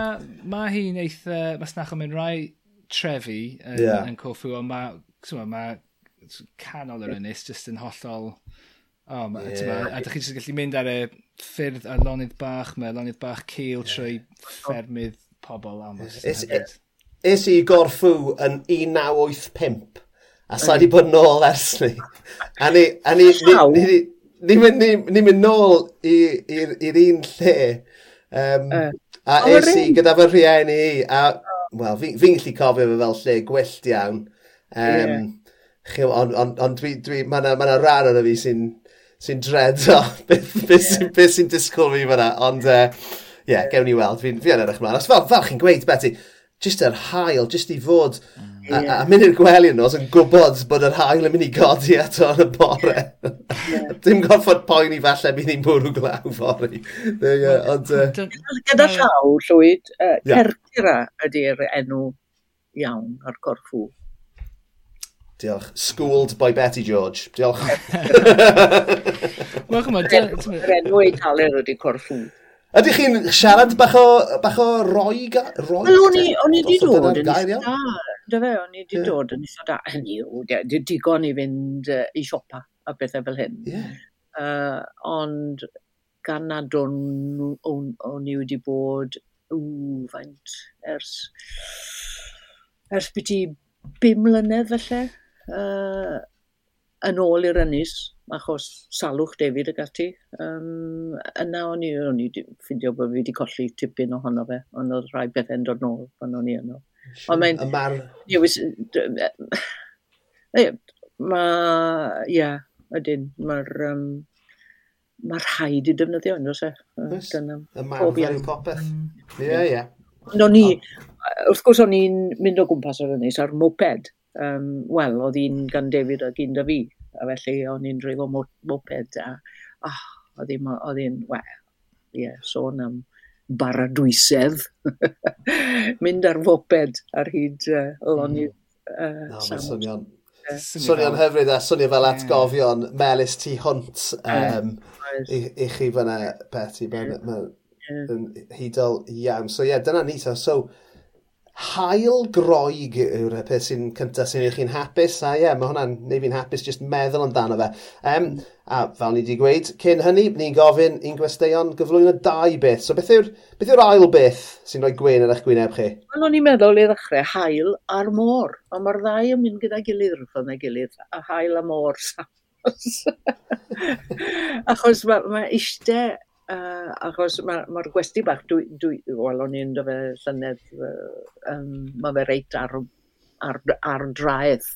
ma hi'n eitha masnachol mewn rai trefi yn, yeah. yn Corffw, ond mae ma canol yr ynys jyst yn hollol O, ma, yeah. a ydych chi gallu mynd ar y ffyrdd ar lonydd bach mae lonydd bach cil yeah. trwy ffermydd pobl am Es i gorffw yn 1985 a sa di bod nôl ers ni. A ni, a ni, ni, ni, ni, ni mynd nôl i'r un lle. Um, uh, a es i gyda fy rhieni a, wel, fi'n fi gallu cofio fe fel lle gwyllt iawn. Um, yeah. Ond on, on, dwi, dwi, mae yna ma rhan o'n fi sy'n sy'n dredo beth, beth sy'n yeah. sy disgwyl fi fyna. Ond, ie, uh, yeah, gewn ni weld. Fi'n fi, fi edrych mlaen. Os fel, fel chi'n gweud, Betty, jyst yr hael, jyst i fod... A, yeah. a, a mynd i'r gwely yn nos yn gwybod bod yr hael yn mynd i godi eto yn y bore. Yeah. Dim gorfod poeni falle bydd hi'n bwrw glaw fory. Ond, uh... Gyda llaw, Llywyd, uh, yeah. Certira ydy'r enw iawn ar Gorffw. Diolch. Schooled by Betty George. Diolch. Wel, chyma, Yr enw Eidaler ydy Corfu. Ydych chi'n siarad bach o, bach o roi? roi Wel, o'n i wedi dod yn isda. Da fe, o'n i wedi dod yn isda. Hynny yw, digon i fynd uh, i siopa a bethau fel hyn. Yeah. Uh, ond gan nad o'n i wedi bod, ww, faint, ers, ers byti bum mlynedd felly uh, yn ôl i'r ynys, achos salwch David ag ati. Um, yna o'n i, o'n i ffindio bod fi wedi colli tipyn ohono fe, ond oedd rhai bethau'n dod nôl pan o'n i yno. Ond mae'n... Ymar... Mae... Ie, ydyn, mae'r... Um, Mae'r rhaid i defnyddio yn dros e. Dyna... Y Ymarfer yw popeth. Mm. Ie, ie. Ond o'n i, wrth gwrs o'n i'n mynd o gwmpas ar ynnes ar moped um, wel, oedd un gan David ac un da fi, a felly o'n i'n dreifo moped a, oh, oedd un, wel, ie, yeah, sôn am baradwysedd, mynd ar foped ar hyd uh, lonydd. Mm. Uh, no, swnio'n sonion hyfryd a swnio fel atgofion yeah. melus tu hwnt um, i, i chi fyna, Betty, mae'n yeah. hudol iawn. So ie, yeah, dyna ni. So, so hael groig yw'r peth sy'n cyntaf sy'n eich chi'n hapus, a ie, yeah, mae hwnna'n neud fi'n hapus jyst meddwl amdano fe. Um, a fel ni wedi gweud, cyn hynny, ni'n gofyn un gwesteion gyflwyno dau beth. So beth yw'r, beth yw'r ail beth sy'n rhoi gwein yn eich gwyneb chi? Wel, o'n i'n meddwl i ddechrau hael a'r môr, ond mae'r ddau yn mynd gyda gilydd rhywbeth yn gilydd, a hael a môr. Achos mae ma eistedd uh, achos mae'r ma, gwesti bach, dwi, dwi, wel, o'n i'n fe llynedd, uh, um, mae fe reit ar, ar, ar draeth.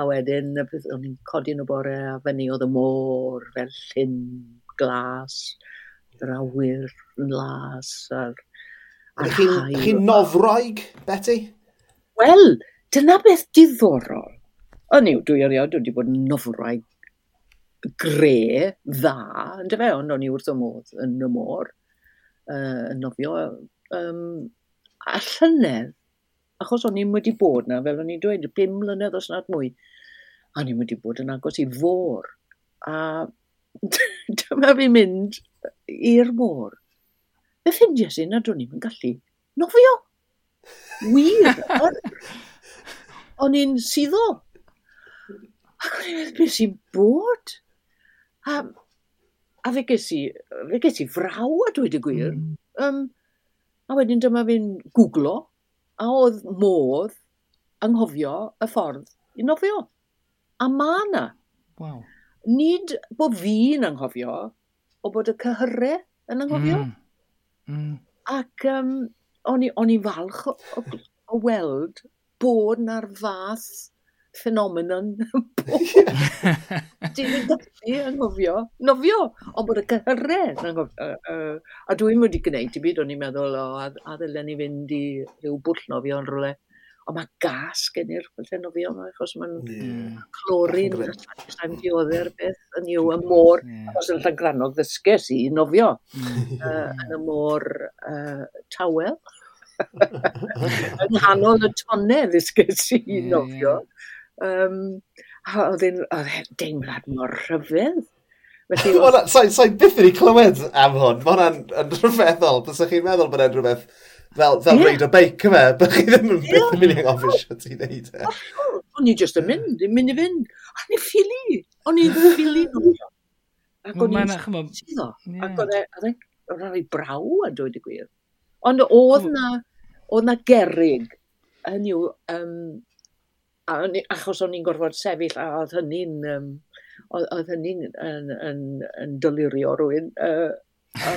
A wedyn, o'n i'n codi yn y bore a fyny oedd y môr, fel llyn, glas, yr awyr yn las, a'r, ar hair. chi nofroig, Betty? Wel, dyna beth diddorol. O'n iw, dwi erioed wedi bod yn nofraig gre, dda, ynddo fe, ond o'n i wrth y modd yn y môr, uh, yn nofio, um, a llynedd, achos o'n i'n wedi bod na, fel o'n i'n dweud, 5 mlynedd os nad mwy, a o'n i'n wedi bod yn agos i fôr, a dyma fi mynd i'r môr. Fe ffindio sy'n nad o'n i'n gallu nofio. Wir! o'n i'n suddo. Ac o'n i'n meddwl beth sy'n bod? A, a fe ges i, fe ges i fraw a dweud y gwir. Mm. Um, a wedyn dyma fi'n googlo, a oedd modd anghofio y ffordd i nofio. A ma na. Wow. Nid bod fi'n anghofio, o bod y cyhyrau yn anghofio. Mm. Mm. Ac um, o'n i'n falch o, o, o weld bod na'r fath ffenomenon Dwi'n mynd gallu anghofio, nofio, ond bod y cyhyredd anghofio. A dwi'n wedi gwneud i byd, o'n i'n meddwl, o, a, a ddylen ni fynd i rhyw bwll nofio yn rhywle. Ond mae gas gen i'r pwllten nofio yma, achos mae'n yeah. clorin, sa'n dioddau'r e'r beth yn yw y môr, yeah. achos yn Llangrannog ddysges i nofio uh, yn y môr uh, tawel. Yn nghanol y tonnau ddysges i nofio. Yeah. Um, oedd e'n deimlad mor rhyfedd. Sa'n sa so byth wedi clywed am hwn, mae hwnna'n yn rhyfeddol, Bysa chi'n meddwl bod e'n rhywbeth fel, fel yeah. reid o beic yma, bod chi ddim yn byth yn mynd i'n ofis o ti'n neud e. O'n i just yn mynd, yn mynd i fynd. O'n i ffili, o'n i ffili nhw. Ac o'n i'n syddo. Ac o'n e, i'n braw a dweud y gwir. Ond oedd na, oedd na gerig, hynny yw, um, a, achos o'n i'n gorfod sefyll a oedd hynny'n um, oedd hynny'n yn, yn, yn dylirio rwy'n. Uh, a,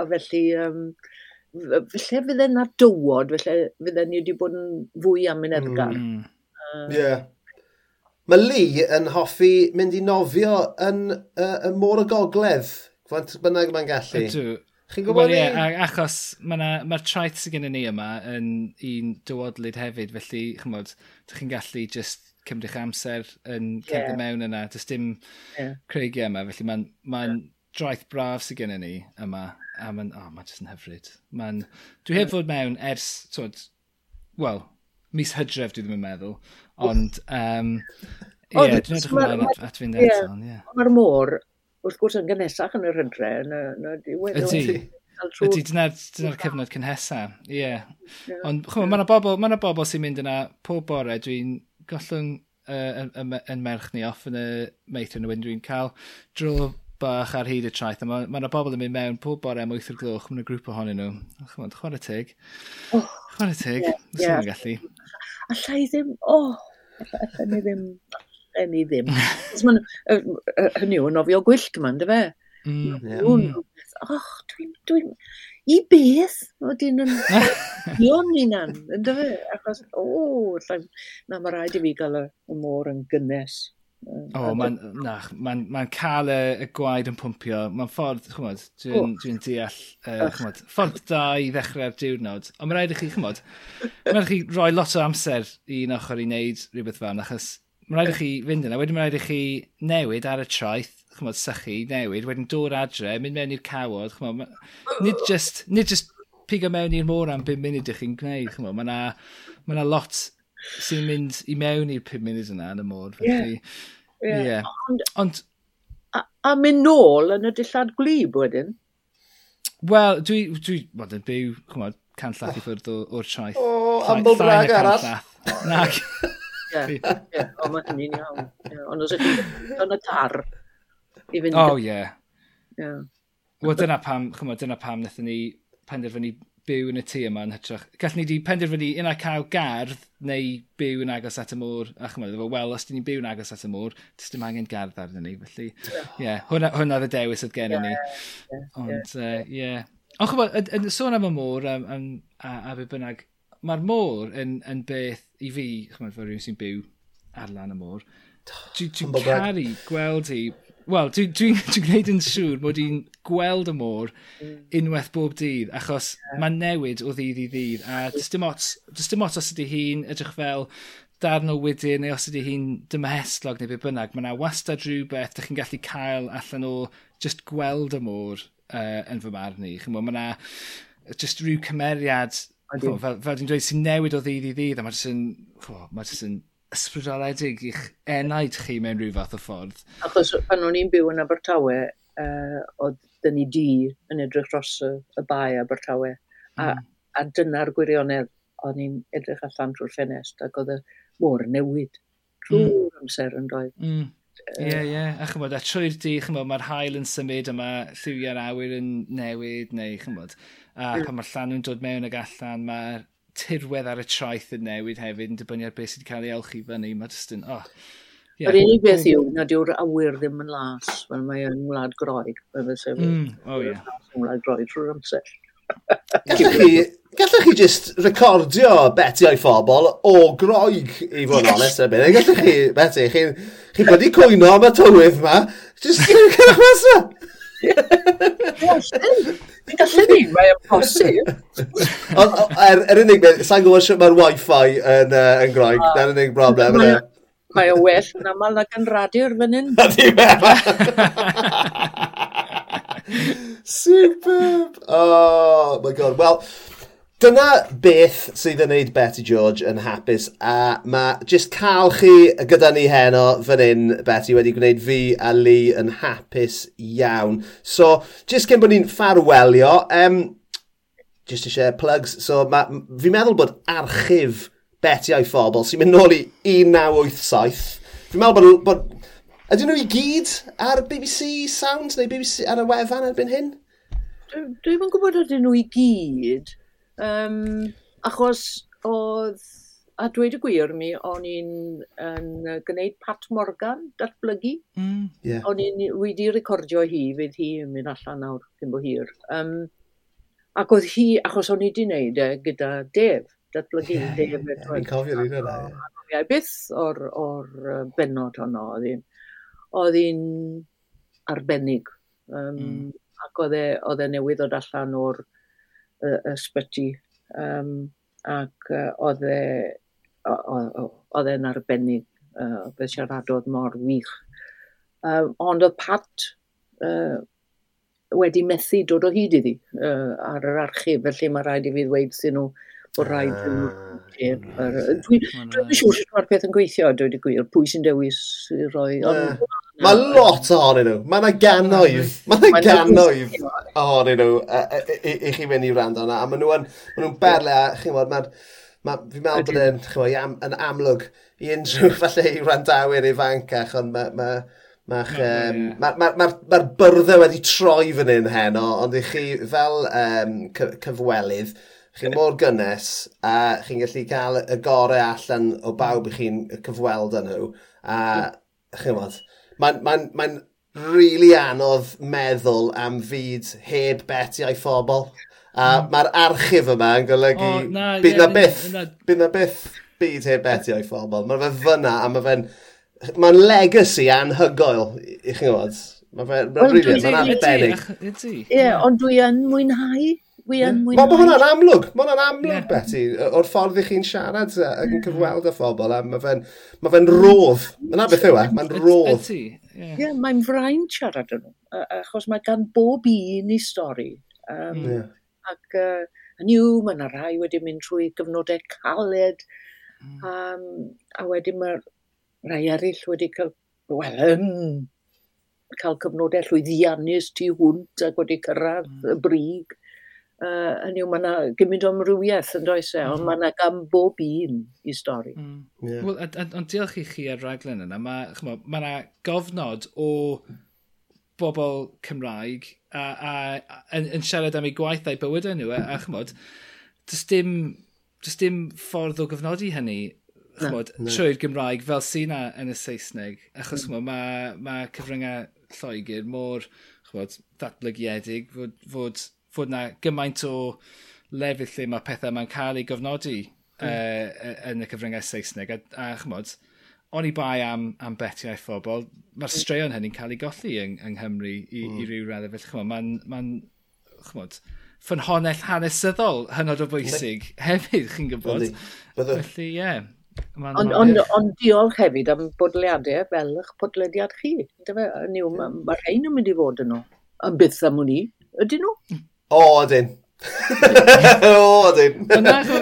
a felly, um, felly fydde na dywod, felly fydde ni wedi bod yn fwy am yn edgar. Mm. Uh, yeah. Mae Lee yn hoffi mynd i nofio yn uh, y môr y gogledd, fant bynnag mae'n gallu. Ydw, Chi'n gwybod well, ni? yeah, achos mae'r ma trait sydd gennym ni yma yn un dywodlyd hefyd, felly chymod, ydych chi'n gallu just cymryd eich amser yn cerdded yeah. mewn yna. Does dim yeah. creigiau yma, felly mae'n ma yeah. draeth braf sydd gennym ni yma. A mae'n, oh, mae'n just yn hyfryd. Mae'n, dwi heb fod mewn ers, twod, wel, mis hydref dwi ddim yn meddwl, ond, um, ie, yeah, dwi'n edrych ymlaen at, at fynd eto, ie. Mae'r môr wrth gwrs yn gynnesach yn yr hydre, yn y diwedd. Ydy. Ydy, dyna'r cyfnod cynhesa, ie. Yeah. Yeah. Ond chwm, mae yna bobl, ma bobl sy'n mynd yna pob bore, dwi'n gollwng uh, yn merch ni off yn y meithrin y wyn, dwi'n cael dro bach ar hyd y traeth. Mae yna bobl yn mynd mewn pob bore am 8 o'r gloch, mae'n grŵp ohonyn nhw. Chwm, chwarae teg. Oh, chwarae teg, yeah, yeah. gallu. A llai ddim, o, oh, ni ddim pen i ddim. Hynny yw, nofio gwyllt yma, ynddo fe? Mm, yeah. Och, dwi'n... Dwi, I beth? Oedden yn ion i nan, ynddo fe? Achos, o, oh, na, mae rhaid i fi gael y, y môr yn gynnes. O, mae'n ma ma cael y, y gwaed yn pwmpio. Mae'n ffordd, chymod, dwi'n dwi deall, uh, chymod, ffordd da i ddechrau'r diwrnod. Ond mae'n rhaid i chi, chymod, mae'n rhaid i chi roi lot o amser i un ochr i wneud rhywbeth fan, achos Mae'n rhaid i chi fynd yna, wedyn mae'n rhaid i chi newid ar y traeth, chymod, sychu, newid, wedyn dod adre, mynd mewn i'r cawod, chymod, ma... nid just, nid just pigo mewn i'r môr am 5 munud ych chi'n gwneud, chymod, mae yna ma lot sy'n mynd i mewn i'r 5 munud yna yn y môr, felly, ie. Yeah. Yeah. Ond, Ond a, a mynd nôl yn y dillad gwlyb wedyn? Wel, dwi, dwi, wel, yn byw, chymod, canllath i ffwrdd o'r traeth. O, aml brag arall. Na, Ie, ie, o mae hynny'n iawn. Ie, Ond os ydych chi'n yn y car i fynd... O, ie. Ie. Wel, dyna pam, chymod, dyna pam wnaethon ni penderfynu byw yn y tŷ yma yn hytrach. Gallwn ni wedi penderfynu un a cael gardd neu byw yn agos at y môr. A chymod, efo, wel, os dyn ni'n byw yn agos at y môr, dys dim angen gardd arnyn ni. Felly, ie, yeah, hwnna, hwnna oedd y dewis oedd gen ni. Ond, ie. Yeah, Ond chymod, yn sôn am y môr, am, am, a, a be bynnag mae'r môr yn, yn beth i fi, chymryd fel rhywun sy'n byw ar lan y môr, dwi'n dwi, dwi caru gweld hi, wel, dwi'n dwi, dwi gwneud yn siŵr bod hi'n gweld y môr hmm. unwaith bob dydd, achos yeah. mae'n newid o ddydd i ddydd, a dys dim ots, dys dim ots os ydy hi'n edrych fel darn o wydyn neu os ydy hi'n dymestlog neu be bynnag, mae yna wastad rhywbeth ydych chi'n gallu cael allan o just gweld y môr uh, yn fy marn i. Chymod, mae yna just rhyw cymeriad Fel, fel dwi'n dweud, sy'n newid o ddydd i ddydd, a mae jyst yn, oh, mae jyst yn ysbrydoledig i'ch enaid chi mewn rhyw fath o ffordd. Achos pan o'n i'n byw yn Abertawe, uh, oedd dyn ni di yn edrych dros y, y bai Abertawe, a, mm. a dyna'r gwirionedd o'n i'n edrych allan trwy'r ffenest, ac oedd y môr newid hmm. trwy'r mm. amser yn doedd. Mm. Ie, ie. A chymod, a trwy'r di, chymod, mae'r hael yn symud yma, lliwiau'r awyr yn newid, neu chymod. A mm. pan mae'r llanw'n dod mewn ag allan, mae'r tirwedd ar y traeth yn newid hefyd, yn dibynnu ar beth sydd wedi cael ei olchi fyny. Mae jyst yn, oh. Yeah. Yr unig beth yw, nad yw'r awyr ddim yn las, fel mae yn wlad groeg. Mm. Oh, ie. Yeah. Wlad groeg trwy'r amser. Gallech chi just recordio beti o'i phobl o groeg, i fod yn onest yn bydd. Gallech chi, beti, chi, chi bod cwyno am y tywydd ma, just gallech mas o. gallu ni, mae o'n posib. Yr er, er, unig beth, sa'n gwybod sut mae'r wifi yn, uh, yn groeg, uh, na'r unig broblem yna. Mae o well yn aml nac yn radio'r fan hyn. Ydy, Superb! Oh, my god. Well, Dyna beth sydd yn neud Betty George yn hapus a mae jyst cael chi gyda ni heno fan hyn Betty wedi gwneud fi a Lee yn hapus iawn. So, jyst cyn bod ni'n ffarwelio, um, jyst eisiau plugs. So, ma, fi'n meddwl bod archif Betty a'i phobl sy'n mynd nôl i 1987. Fi'n meddwl bod, bod Ydyn nhw i gyd ar BBC Sound neu BBC ar y wefan erbyn hyn? Dwi'n yn gwybod ydyn nhw i gyd, Um, achos oedd, a dweud y gwir mi, o'n i'n yn gwneud Pat Morgan datblygu. Mm, yeah. O'n i'n wedi recordio hi, fydd hi yn mynd allan nawr, ddim bo hir. Um, ac oedd hi, achos o'n i wedi wneud e gyda Dave, datblygu yeah, Dave. Yeah, yeah. Fi'n cofio un yna. E, ie, byth o'r, or benod honno, oedd hi'n oedd hi'n arbennig. Um, mm. Ac oedd e, oedd e newydd dod allan o'r y. Um, ac uh, oedd e oedd e'n arbennig, uh, fe siaradodd mor wych. Um, ond oedd Pat uh, wedi methu dod o hyd iddi uh, ar yr archif, felly mae rhaid i fi ddweud sy'n nhw bod rhaid ah, yn... Dwi'n siŵr sut mae'r peth yn gweithio, dwi wedi gwir, pwy sy'n dewis i roi... Mae lot ohonyn nhw. Mae yna gannoedd. Mae yna ganoedd ohonyn nhw e, e, e, i chi mynd i wrando yna. A maen nhw'n ma nhw berle a chi'n gwybod, mae'n... Ma, fi'n meddwl bod e'n am, yn amlwg i unrhyw falle i wrandawyr ifancach, ond mae... Ma, ma, um, Mae'r ma, ma, ma byrddau wedi troi fan hyn heno, ond i chi fel um, cyfwelydd, chi'n mor gynnes a chi'n gallu cael y gorau allan o bawb i chi'n cyfweld â nhw. A chi'n gwybod, mae'n ma ma, really anodd meddwl am fyd heb beti a'i phobl. A mm. mae'r archif yma yn golygu oh, na, bydd yeah, na byth, na... bydd na byth byd heb beti o'i phobl. Mae fe fyna a mae fe'n... Mae'n legacy anhygoel, i chi'n gwybod. Mae fe'n rili, mae'n arbennig. Ie, ond dwi yn mwynhau wi yn mwynhau. Mae hwnna'n amlwg, mae hwnna'n amlwg, yeah. Betty, o'r ffordd i chi'n siarad ac yn cyfweld â phobl, a mae fe'n ma fe rodd. Yna beth yw e, mae'n rodd. Ie, yeah. mae'n frain siarad yn nhw, achos mae gan bob un i stori. Um, yeah. Ac uh, niw, mae yna rai wedi mynd trwy gyfnodau caled, um, a wedyn mae rai eraill wedi cael, wel, um, cael cyfnodau llwyddiannus tu hwnt ac wedi cyrraedd y brig uh, hynny yw, mae yna gymryd o amrywiaeth yn does e, ond mhm. mae yna gan bob un i stori. Mm. Yeah. Wel, ond diolch i chi ar raglen yna, mae yna ma gofnod o bobl Cymraeg a, a, a, yn, yn siarad am eu gwaithau bywydau nhw, e, a, a chymod, does dim, does dim ffordd o gyfnodi hynny chmod, trwy'r Gymraeg fel sy'n na yn y Saesneg. Achos mm. mae ma cyfryngau Lloegr mor chmod, datblygiedig fod, fod fod na gymaint o lefydd lle mae pethau mae'n cael ei gofnodi mm. uh, yn y cyfryngau Saesneg. A, a chymod, o'n i bai am, am betiau phobl, mae'r straeon hynny'n cael ei golli yng, yng Nghymru i, mm. i ryw raddau. Felly, chymod, mae'n... Ma chymod, ffynhonell hanesyddol hynod o bwysig hefyd, chi'n gwybod. Felly, ie. Yeah. Ond on, on, on diolch hefyd am bodlediadau fel eich podlediad chi. Dyma, mae ma rhain yn mynd i fod yno. Yn byth am hwnni, ydyn nhw? Hmm. O, ydyn. o, ydyn.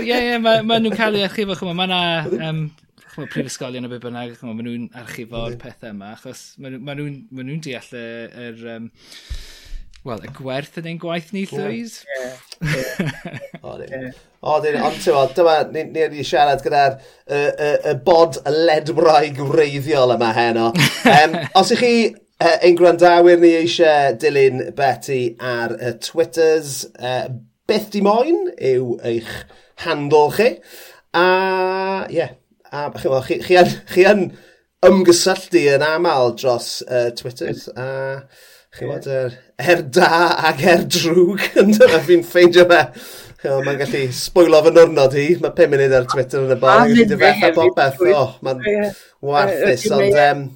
ie, ie, mae nhw'n cael eu archifo, chwma, mae yna um, chmod, prifysgolion o be bynnag, chmod, maen nhw'n archifo'r pethau yma, achos maen nhw'n ma nhw deall y, yr... Um, Wel, y gwerth yn ein gwaith ni, Llywys. O, dyn, ond ti'n fawr, dyma, ni, ni wedi siarad gyda'r y, y, y bod ledwraig wreiddiol yma heno. Um, os ych chi Uh, ein gwrandawyr ni eisiau dilyn Betty ar y Twitters. Uh, beth di moyn yw eich handl chi. A, ie, yeah, a chi'n chi, chi, an, chi an ymgysylltu yn aml dros uh, Twitters. A, chi'n bod, yeah. er da ac er drwg, yn dyna fi'n ffeindio fe. Mae'n gallu sbwylo fy nwrnod hi. Mae 5 munud ar Twitter yn y bol. Mae'n gallu dyfetha popeth. Oh, mae'n warthus. Ond, um,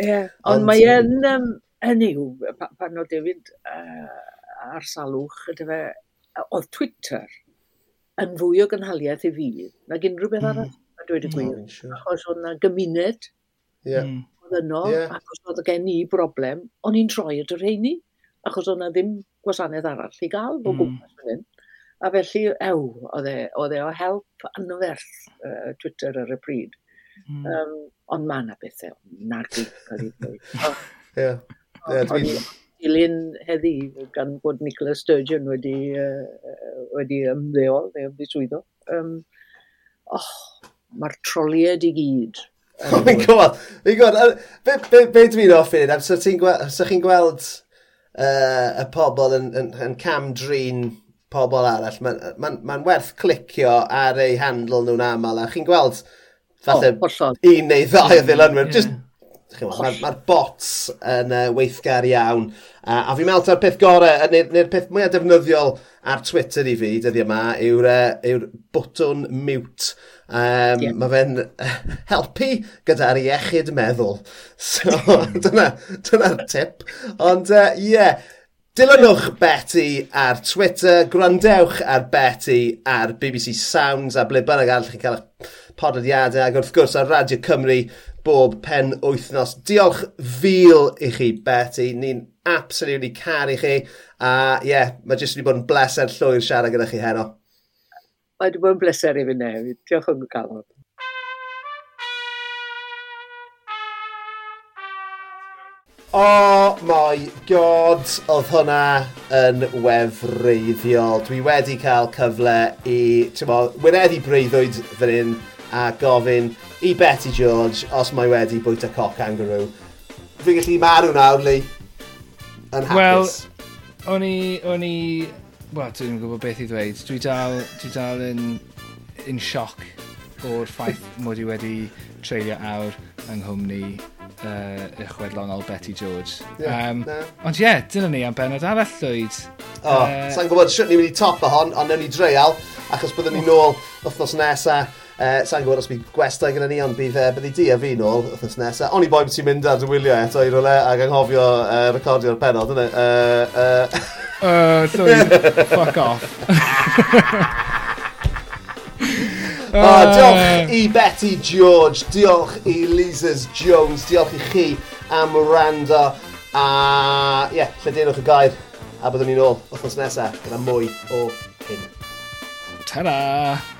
Yeah. ond mae yn, um, hynny yw, pan oedd David uh, ar salwch, fe, oedd Twitter yn fwy o gynhaliaeth i fi, nag unrhyw beth arall, a dweud y gwir. Mm, sure. achos oedd yna gymuned, yeah. oedd yno, yeah. achos oedd gen i broblem, o'n i'n troi at yr heini, achos oedd yna ddim gwasanaeth arall i gael, o gwmpas mm. hyn. A felly, ew, oedd e, e, o help anferth uh, Twitter ar y pryd. Mm. Um, ond mae yna bethau, nag i cael ei ddweud. Ie. Dilyn heddi gan bod Nicola Sturgeon wedi, uh, wedi ymddeol neu ymddiswyddo. Um, oh, mae'r troliad i gyd Oh my god, my god, be, be, be dwi'n offi yn so ti'n gweld, so chi'n gweld uh, y pobl yn, yn, yn cam drin pobl arall, mae'n ma, ma, ma werth clicio ar eu handle nhw'n aml, a chi'n gweld falle oh, un neu ddau o ddilynwyr. Yeah. Just, Mae'r ma bots yn uh, weithgar iawn. Uh, a fi'n meddwl ta'r peth gorau, neu'r neu peth mwyaf defnyddiol ar Twitter i fi dyddi yma, yw'r uh, yw bwtwn mute. Um, yeah. Mae fe'n helpu gyda'r iechyd meddwl. So, dyna'r dyna tip. Ond, ie, uh, yeah, dilynwch Betty ar Twitter, gwrandewch ar Betty ar BBC Sounds a ble bynnag all chi'n cael eich podlediadau ac wrth gwrs ar Radio Cymru bob pen wythnos. Diolch fil i chi, Betty. Ni'n absolutely caru chi. A ie, yeah, mae jyst wedi bod yn bleser llwyr siarad gyda chi heno. Mae wedi bod yn bleser i fi newid. Diolch yn galon. Oh my god, oedd hwnna yn wefreiddiol. Dwi wedi cael cyfle i, ti'n mo, wireddu breuddwyd fan hyn a gofyn i Betty George os mae wedi bwyta coc kangaroo. Fi'n gallu marw nawr, Lee. Yn hapus. Wel, o'n i... O'n i... Wel, dwi'n gwybod beth i ddweud. Dwi dal, dwi dal yn, yn sioc o'r ffaith mod i wedi treulio awr yng Nghymru uh, y chwedlonol Betty George. Yeah, um, no. Ond ie, yeah, dyna ni am benod arall llwyd. O, oh, uh, sa'n gwybod, sut ni'n mynd i top o hon, ond newn ni dreial, achos byddwn ni oh. nôl wythnos nesaf Uh, Sa'n gwybod os bydd gwestai gyda ni, ond bydd, uh, byddi di a fi nôl wrthnos nesaf. O'n i boi beth ti'n mynd ar dy wylio eto i rolau ac anghofio uh, recordio'r penod, yna. Uh, uh... uh, sorry, fuck off. uh... oh, diolch i Betty George, diolch i Lizers Jones, diolch i chi am rando. A ie, yeah, lledynwch y gair, a byddwn ni'n ôl wrthnos nesaf gyda mwy o hyn. Ta-da!